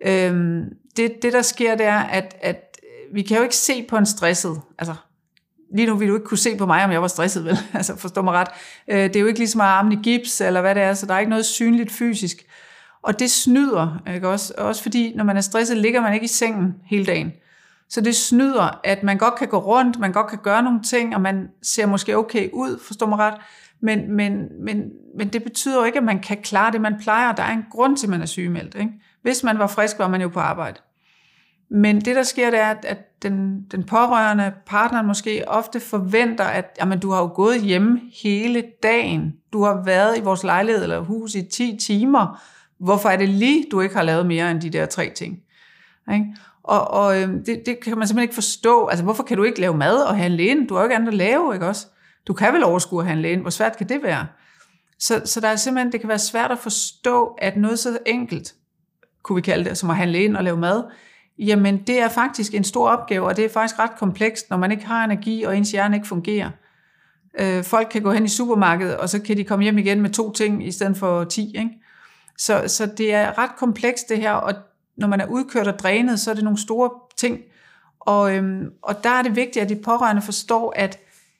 B: øhm, det, det der sker, det er, at, at vi kan jo ikke se på en stresset, altså lige nu ville du ikke kunne se på mig, om jeg var stresset, vel? Altså, forstå mig ret. Øh, det er jo ikke ligesom at armen i gips, eller hvad det er, så der er ikke noget synligt fysisk. Og det snyder, ikke også? Også fordi, når man er stresset, ligger man ikke i sengen hele dagen. Så det snyder, at man godt kan gå rundt, man godt kan gøre nogle ting, og man ser måske okay ud, forstår mig ret. Men, men, men, men det betyder jo ikke, at man kan klare det, man plejer. Der er en grund til, at man er sygemeldt. Ikke? Hvis man var frisk, var man jo på arbejde. Men det, der sker, det er, at den, den pårørende partner måske ofte forventer, at jamen, du har jo gået hjemme hele dagen. Du har været i vores lejlighed eller hus i 10 timer Hvorfor er det lige, du ikke har lavet mere end de der tre ting? Ikke? Og, og øhm, det, det kan man simpelthen ikke forstå. Altså, hvorfor kan du ikke lave mad og handle ind? Du har jo ikke andet at lave, ikke også? Du kan vel overskue at handle ind. Hvor svært kan det være? Så, så der er simpelthen, det kan være svært at forstå, at noget så enkelt, kunne vi kalde det, som at handle ind og lave mad, jamen det er faktisk en stor opgave, og det er faktisk ret komplekst, når man ikke har energi, og ens hjerne ikke fungerer. Øh, folk kan gå hen i supermarkedet, og så kan de komme hjem igen med to ting, i stedet for ti, ikke? Så, så det er ret komplekst det her, og når man er udkørt og drænet, så er det nogle store ting. Og, øhm, og der er det vigtigt, at de pårørende forstår, at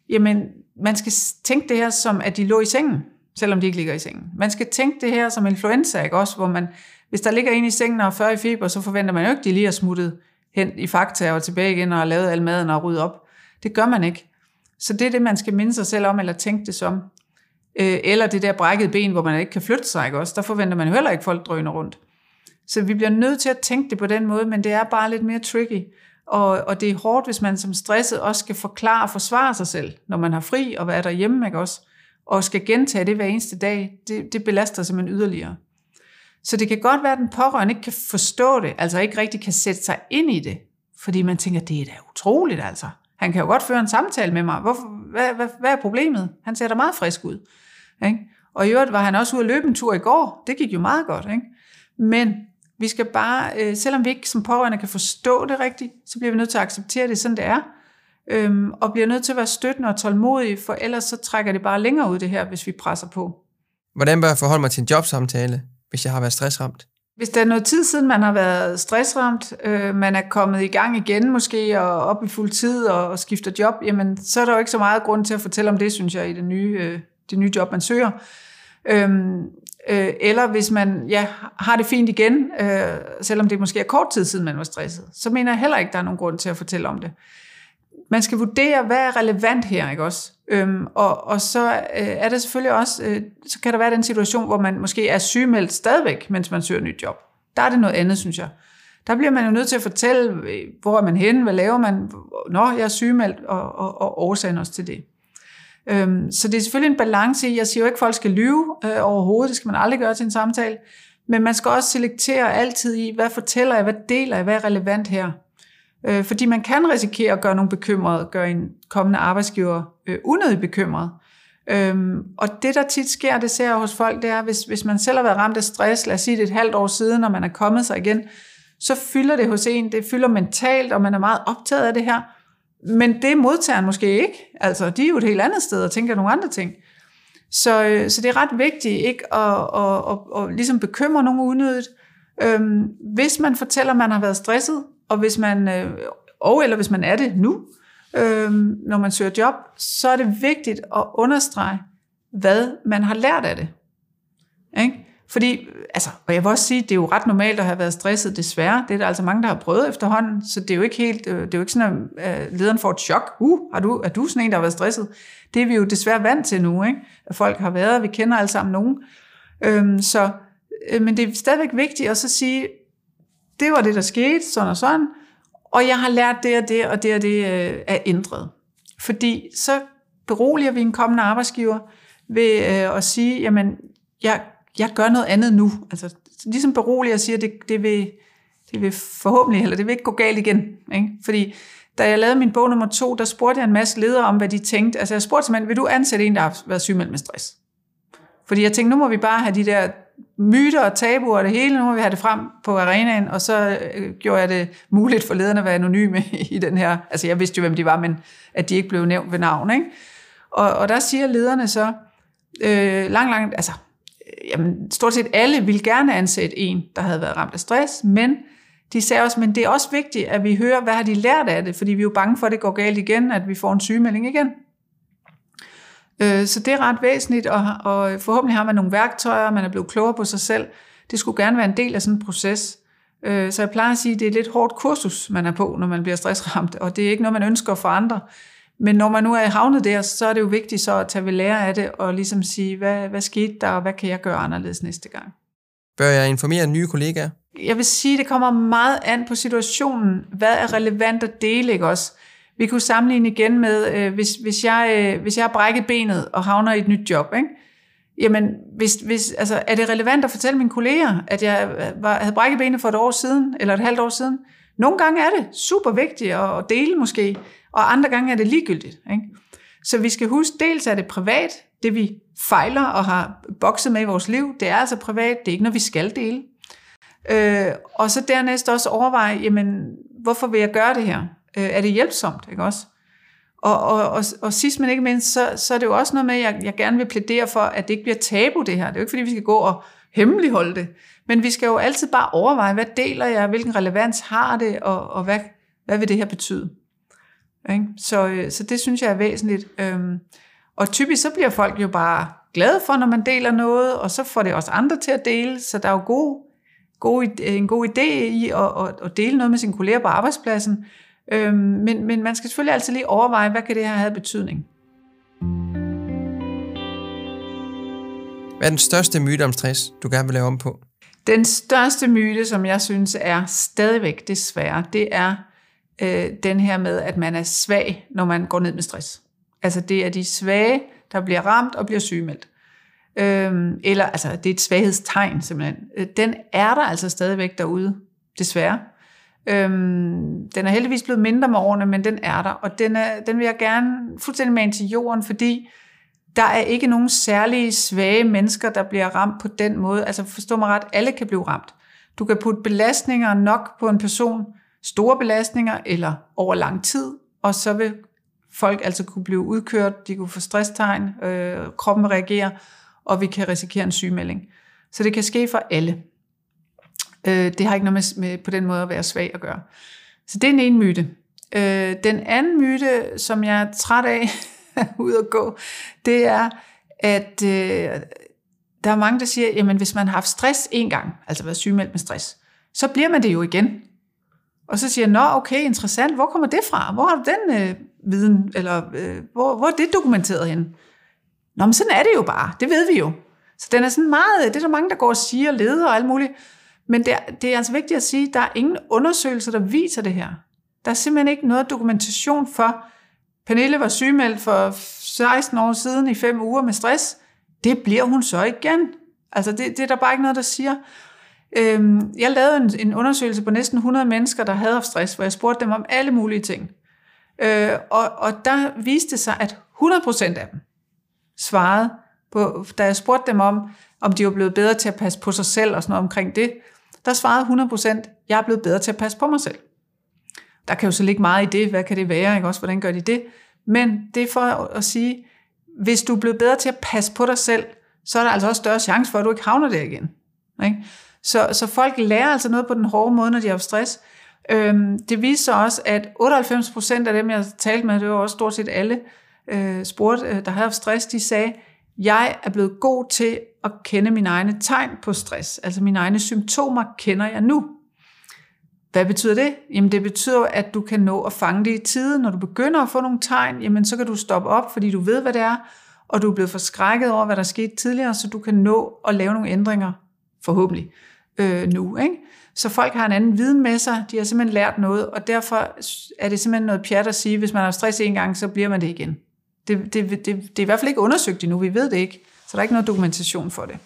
B: jamen, man skal tænke det her som, at de lå i sengen, selvom de ikke ligger i sengen. Man skal tænke det her som influenza, ikke? Også, hvor man, hvis der ligger en i sengen og er 40 i feber, så forventer man jo ikke, at de lige er smuttet hen i fakta og tilbage igen og har lavet al maden og ryddet op. Det gør man ikke. Så det er det, man skal minde sig selv om, eller tænke det som. Øh, eller det der brækkede ben, hvor man ikke kan flytte sig, ikke også? Der forventer man jo heller ikke, folk drøner rundt. Så vi bliver nødt til at tænke det på den måde, men det er bare lidt mere tricky. Og, og det er hårdt, hvis man som stresset også skal forklare og forsvare sig selv, når man har fri og er derhjemme, ikke også? Og skal gentage det hver eneste dag, det, det belaster simpelthen yderligere. Så det kan godt være, at den pårørende ikke kan forstå det, altså ikke rigtig kan sætte sig ind i det, fordi man tænker, det er da utroligt altså. Han kan jo godt føre en samtale med mig. Hvorfor, hvad, hvad, hvad er problemet? Han ser da meget frisk ud. Ikke? Og i øvrigt var han også ude at løbe en tur i går. Det gik jo meget godt. Ikke? Men vi skal bare, øh, selvom vi ikke som pårørende kan forstå det rigtigt, så bliver vi nødt til at acceptere det, sådan det er. Øhm, og bliver nødt til at være støttende og tålmodige, for ellers så trækker det bare længere ud det her, hvis vi presser på.
A: Hvordan bør jeg forholde mig til en jobsamtale, hvis jeg har været stressramt?
B: Hvis der er noget tid siden, man har været stressramt, øh, man er kommet i gang igen måske, og op i fuld tid og, og skifter job, jamen så er der jo ikke så meget grund til at fortælle om det, synes jeg, i det nye, øh, det nye job, man søger. Øhm, øh, eller hvis man ja, har det fint igen, øh, selvom det måske er kort tid siden, man var stresset, så mener jeg heller ikke, der er nogen grund til at fortælle om det. Man skal vurdere, hvad er relevant her, ikke også? Øhm, og, og så øh, er det selvfølgelig også, øh, så kan der være den situation, hvor man måske er sygemeldt stadigvæk, mens man søger et nyt job. Der er det noget andet, synes jeg. Der bliver man jo nødt til at fortælle, hvor er man henne, hvad laver man, når jeg er sygemeldt, og, og, og årsagen også til det. Øhm, så det er selvfølgelig en balance i, jeg siger jo ikke, at folk skal lyve øh, overhovedet, det skal man aldrig gøre til en samtale, men man skal også selektere altid i, hvad fortæller jeg, hvad deler jeg, hvad er relevant her. Øh, fordi man kan risikere at gøre nogle bekymrede, gøre en kommende arbejdsgiver øh, unødigt bekymret. Øhm, og det, der tit sker, det ser jeg hos folk, det er, hvis, hvis man selv har været ramt af stress, lad os sige det et halvt år siden, når man er kommet sig igen, så fylder det hos en, det fylder mentalt, og man er meget optaget af det her. Men det modtager måske ikke. Altså, de er jo et helt andet sted og tænker nogle andre ting. Så, øh, så det er ret vigtigt ikke at, at, at, at ligesom bekymre nogen unødigt. Øhm, hvis man fortæller, at man har været stresset, og hvis man, øh, og eller hvis man er det nu, øh, når man søger job, så er det vigtigt at understrege, hvad man har lært af det. Ikke? Fordi, altså, og jeg vil også sige, det er jo ret normalt at have været stresset, desværre. Det er der altså mange, der har prøvet efterhånden, så det er jo ikke helt, øh, det er jo ikke sådan, at øh, lederen får et chok. Uh, har du, er du sådan en, der har været stresset? Det er vi jo desværre vant til nu, ikke? At folk har været, vi kender alle sammen nogen. Øhm, så, øh, men det er stadigvæk vigtigt at så sige, det var det, der skete, sådan og sådan, og jeg har lært det og det, og det og det øh, er ændret. Fordi så beroliger vi en kommende arbejdsgiver ved øh, at sige, jamen, jeg, jeg gør noget andet nu. Altså, ligesom beroliger og siger, det, det, vil, det vil forhåbentlig, eller det vil ikke gå galt igen. Ikke? Fordi da jeg lavede min bog nummer to, der spurgte jeg en masse ledere om, hvad de tænkte. Altså jeg spurgte simpelthen, vil du ansætte en, der har været sygemeldt med stress? Fordi jeg tænkte, nu må vi bare have de der myter og tabuer og det hele, nu må vi have det frem på arenaen, og så øh, gjorde jeg det muligt for lederne at være anonyme i den her, altså jeg vidste jo, hvem de var, men at de ikke blev nævnt ved navn, ikke? Og, og der siger lederne så, øh, lang, lang, altså, øh, jamen, stort set alle vil gerne ansætte en, der havde været ramt af stress, men de sagde også, men det er også vigtigt, at vi hører, hvad har de lært af det, fordi vi er jo bange for, at det går galt igen, at vi får en sygemelding igen. Øh, så det er ret væsentligt, og, og forhåbentlig har man nogle værktøjer, man er blevet klogere på sig selv. Det skulle gerne være en del af sådan en proces. Øh, så jeg plejer at sige, at det er et lidt hårdt kursus, man er på, når man bliver stressramt, og det er ikke noget, man ønsker for andre. Men når man nu er havnet der, så er det jo vigtigt så at tage ved lære af det, og ligesom sige, hvad, hvad skete der, og hvad kan jeg gøre anderledes næste gang.
A: Bør jeg informere nye kollegaer?
B: Jeg vil sige, det kommer meget an på situationen. Hvad er relevant at dele, ikke også? Vi kunne sammenligne igen med, øh, hvis, hvis, jeg, øh, hvis jeg har brækket benet og havner i et nyt job, ikke? Jamen, hvis, hvis, altså, er det relevant at fortælle mine kolleger, at jeg øh, var, havde brækket benet for et år siden, eller et halvt år siden? Nogle gange er det super vigtigt at dele måske, og andre gange er det ligegyldigt. Ikke? Så vi skal huske, dels er det privat, det vi fejler og har bokset med i vores liv, det er altså privat, det er ikke noget, vi skal dele. Øh, og så dernæst også overveje, jamen, hvorfor vil jeg gøre det her? Øh, er det hjælpsomt, ikke også? Og, og, og, og sidst men ikke mindst, så, så er det jo også noget med, at jeg, jeg gerne vil plædere for, at det ikke bliver tabu det her. Det er jo ikke fordi, vi skal gå og hemmeligholde det. Men vi skal jo altid bare overveje, hvad deler jeg, hvilken relevans har det, og, og hvad, hvad vil det her betyde? Ikke? Så, øh, så det synes jeg er væsentligt. Øhm, og typisk så bliver folk jo bare glade for, når man deler noget, og så får det også andre til at dele, så der er jo god, god, en god idé i at, at, at dele noget med sine kolleger på arbejdspladsen, Øhm, men, men man skal selvfølgelig altid lige overveje, hvad kan det her have betydning.
A: Hvad er den største myte om stress, du gerne vil lave om på?
B: Den største myte, som jeg synes er stadigvæk desværre, det er øh, den her med, at man er svag, når man går ned med stress. Altså det er de svage, der bliver ramt og bliver sygemeldt. Øhm, eller altså, det er et svaghedstegn simpelthen. Øh, den er der altså stadigvæk derude, desværre. Øhm, den er heldigvis blevet mindre med årene, men den er der, og den, er, den vil jeg gerne fuldstændig med ind til jorden, fordi der er ikke nogen særlige svage mennesker, der bliver ramt på den måde. Altså forstå mig ret, alle kan blive ramt. Du kan putte belastninger nok på en person, store belastninger eller over lang tid, og så vil folk altså kunne blive udkørt, de kunne få stresstegn, øh, kroppen reagerer, og vi kan risikere en sygemelding. Så det kan ske for alle. Øh, det har ikke noget med, med på den måde at være svag at gøre. Så det er en ene myte. Øh, den anden myte, som jeg er træt af ud at gå, det er, at øh, der er mange, der siger, jamen hvis man har haft stress en gang, altså været sygemeldt med stress, så bliver man det jo igen. Og så siger jeg, nå okay, interessant, hvor kommer det fra? Hvor har du den øh, viden, eller øh, hvor, hvor er det dokumenteret hen? Nå, men sådan er det jo bare, det ved vi jo. Så den er sådan meget, det er der mange, der går og siger, leder og alt muligt. Men det er, det er altså vigtigt at sige, at der er ingen undersøgelser, der viser det her. Der er simpelthen ikke noget dokumentation for, Pernille var sygemeldt for 16 år siden i fem uger med stress. Det bliver hun så igen. Altså det, det er der bare ikke noget, der siger. Øhm, jeg lavede en, en undersøgelse på næsten 100 mennesker, der havde haft stress, hvor jeg spurgte dem om alle mulige ting. Øh, og, og der viste sig, at 100% af dem svarede på, da jeg spurgte dem om, om de var blevet bedre til at passe på sig selv og sådan noget omkring det, der svarede 100%, jeg er blevet bedre til at passe på mig selv. Der kan jo så ligge meget i det, hvad kan det være, ikke? også hvordan gør de det? Men det er for at sige, hvis du er blevet bedre til at passe på dig selv, så er der altså også større chance for, at du ikke havner der igen. Ikke? Så, så folk lærer altså noget på den hårde måde, når de har stress. Øhm, det viser også, at 98% af dem, jeg talte med, det var også stort set alle, øh, spurgte, øh, der havde haft stress, de sagde, jeg er blevet god til at kende mine egne tegn på stress. Altså mine egne symptomer kender jeg nu. Hvad betyder det? Jamen det betyder, at du kan nå at fange det i tide. Når du begynder at få nogle tegn, jamen så kan du stoppe op, fordi du ved, hvad det er, og du er blevet forskrækket over, hvad der skete tidligere, så du kan nå at lave nogle ændringer, forhåbentlig, øh, nu. Ikke? Så folk har en anden viden med sig, de har simpelthen lært noget, og derfor er det simpelthen noget pjat at sige, hvis man har stress en gang, så bliver man det igen. Det, det, det, det er i hvert fald ikke undersøgt endnu, vi ved det ikke, så der er ikke noget dokumentation for det.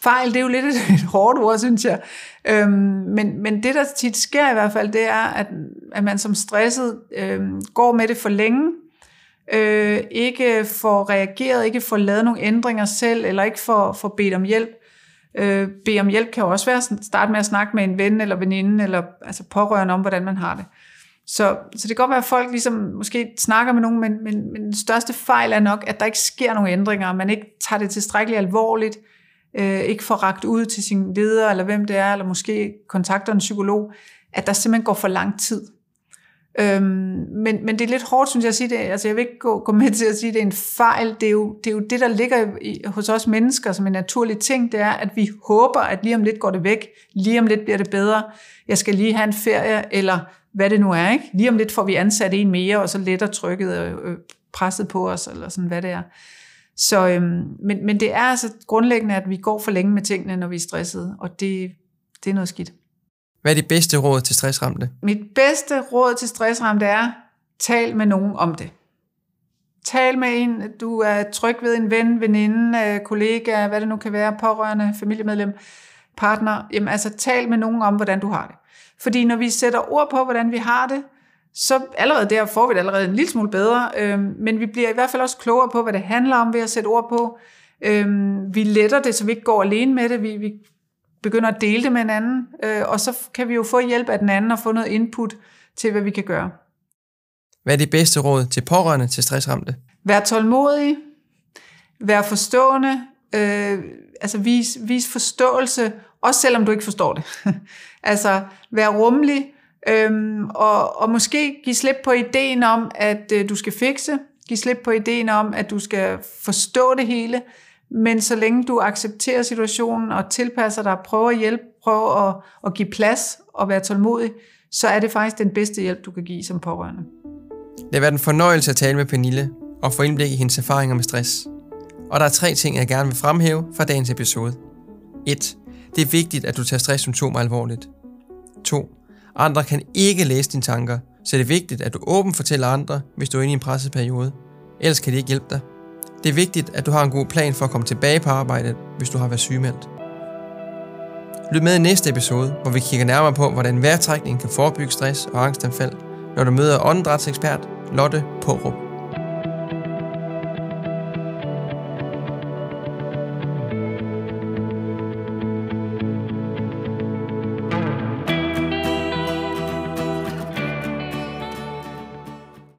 B: Fejl, det er jo lidt et, et hårdt ord, synes jeg. Øhm, men, men det, der tit sker i hvert fald, det er, at, at man som stresset øhm, går med det for længe, øh, ikke får reageret, ikke får lavet nogle ændringer selv, eller ikke får, får bedt om hjælp. Øh, bede om hjælp kan jo også være at starte med at snakke med en ven eller veninde, eller altså pårørende om, hvordan man har det. Så, så det kan godt være, at folk ligesom måske snakker med nogen, men, men, men den største fejl er nok, at der ikke sker nogen ændringer, man ikke tager det tilstrækkeligt alvorligt, øh, ikke får ragt ud til sin leder, eller hvem det er, eller måske kontakter en psykolog, at der simpelthen går for lang tid. Øhm, men, men det er lidt hårdt, synes jeg, at sige det. Altså, jeg vil ikke gå, gå med til at sige, at det er en fejl. Det er jo det, er jo det der ligger i, hos os mennesker som en naturlig ting. Det er, at vi håber, at lige om lidt går det væk. Lige om lidt bliver det bedre. Jeg skal lige have en ferie, eller hvad det nu er. Ikke? Lige om lidt får vi ansat en mere, og så letter trykket og øh, presset på os, eller sådan, hvad det er. Så, øhm, men, men det er altså grundlæggende, at vi går for længe med tingene, når vi er stressede, og det, det er noget skidt.
A: Hvad er dit bedste råd til stressramte?
B: Mit bedste råd til stressramte er, tal med nogen om det. Tal med en, du er tryg ved en ven, veninde, øh, kollega, hvad det nu kan være, pårørende, familiemedlem, partner. Jamen altså, tal med nogen om, hvordan du har det. Fordi når vi sætter ord på, hvordan vi har det, så allerede der får vi det allerede en lille smule bedre, øh, men vi bliver i hvert fald også klogere på, hvad det handler om ved at sætte ord på. Øh, vi letter det, så vi ikke går alene med det. Vi, vi begynder at dele det med hinanden, øh, og så kan vi jo få hjælp af den anden og få noget input til, hvad vi kan gøre.
A: Hvad er det bedste råd til pårørende til stressramte?
B: Vær tålmodig, vær forstående, øh, altså vis, vis forståelse, også selvom du ikke forstår det. altså vær rummelig, øhm, og, og måske give slip på ideen om, at øh, du skal fikse, give slip på ideen om, at du skal forstå det hele, men så længe du accepterer situationen og tilpasser dig, prøver at hjælpe, prøver at, at give plads og være tålmodig, så er det faktisk den bedste hjælp, du kan give som pårørende.
A: Det har været en fornøjelse at tale med Pernille og få indblik i hendes erfaringer med stress. Og der er tre ting, jeg gerne vil fremhæve fra dagens episode. 1. Det er vigtigt, at du tager stresssymptomer alvorligt. 2. Andre kan ikke læse dine tanker, så det er vigtigt, at du åbent fortæller andre, hvis du er inde i en presset periode. Ellers kan de ikke hjælpe dig. Det er vigtigt, at du har en god plan for at komme tilbage på arbejdet, hvis du har været sygemeldt. Lyt med i næste episode, hvor vi kigger nærmere på, hvordan vejrtrækning kan forebygge stress og angstanfald, når du møder åndedrætsekspert Lotte Pårup.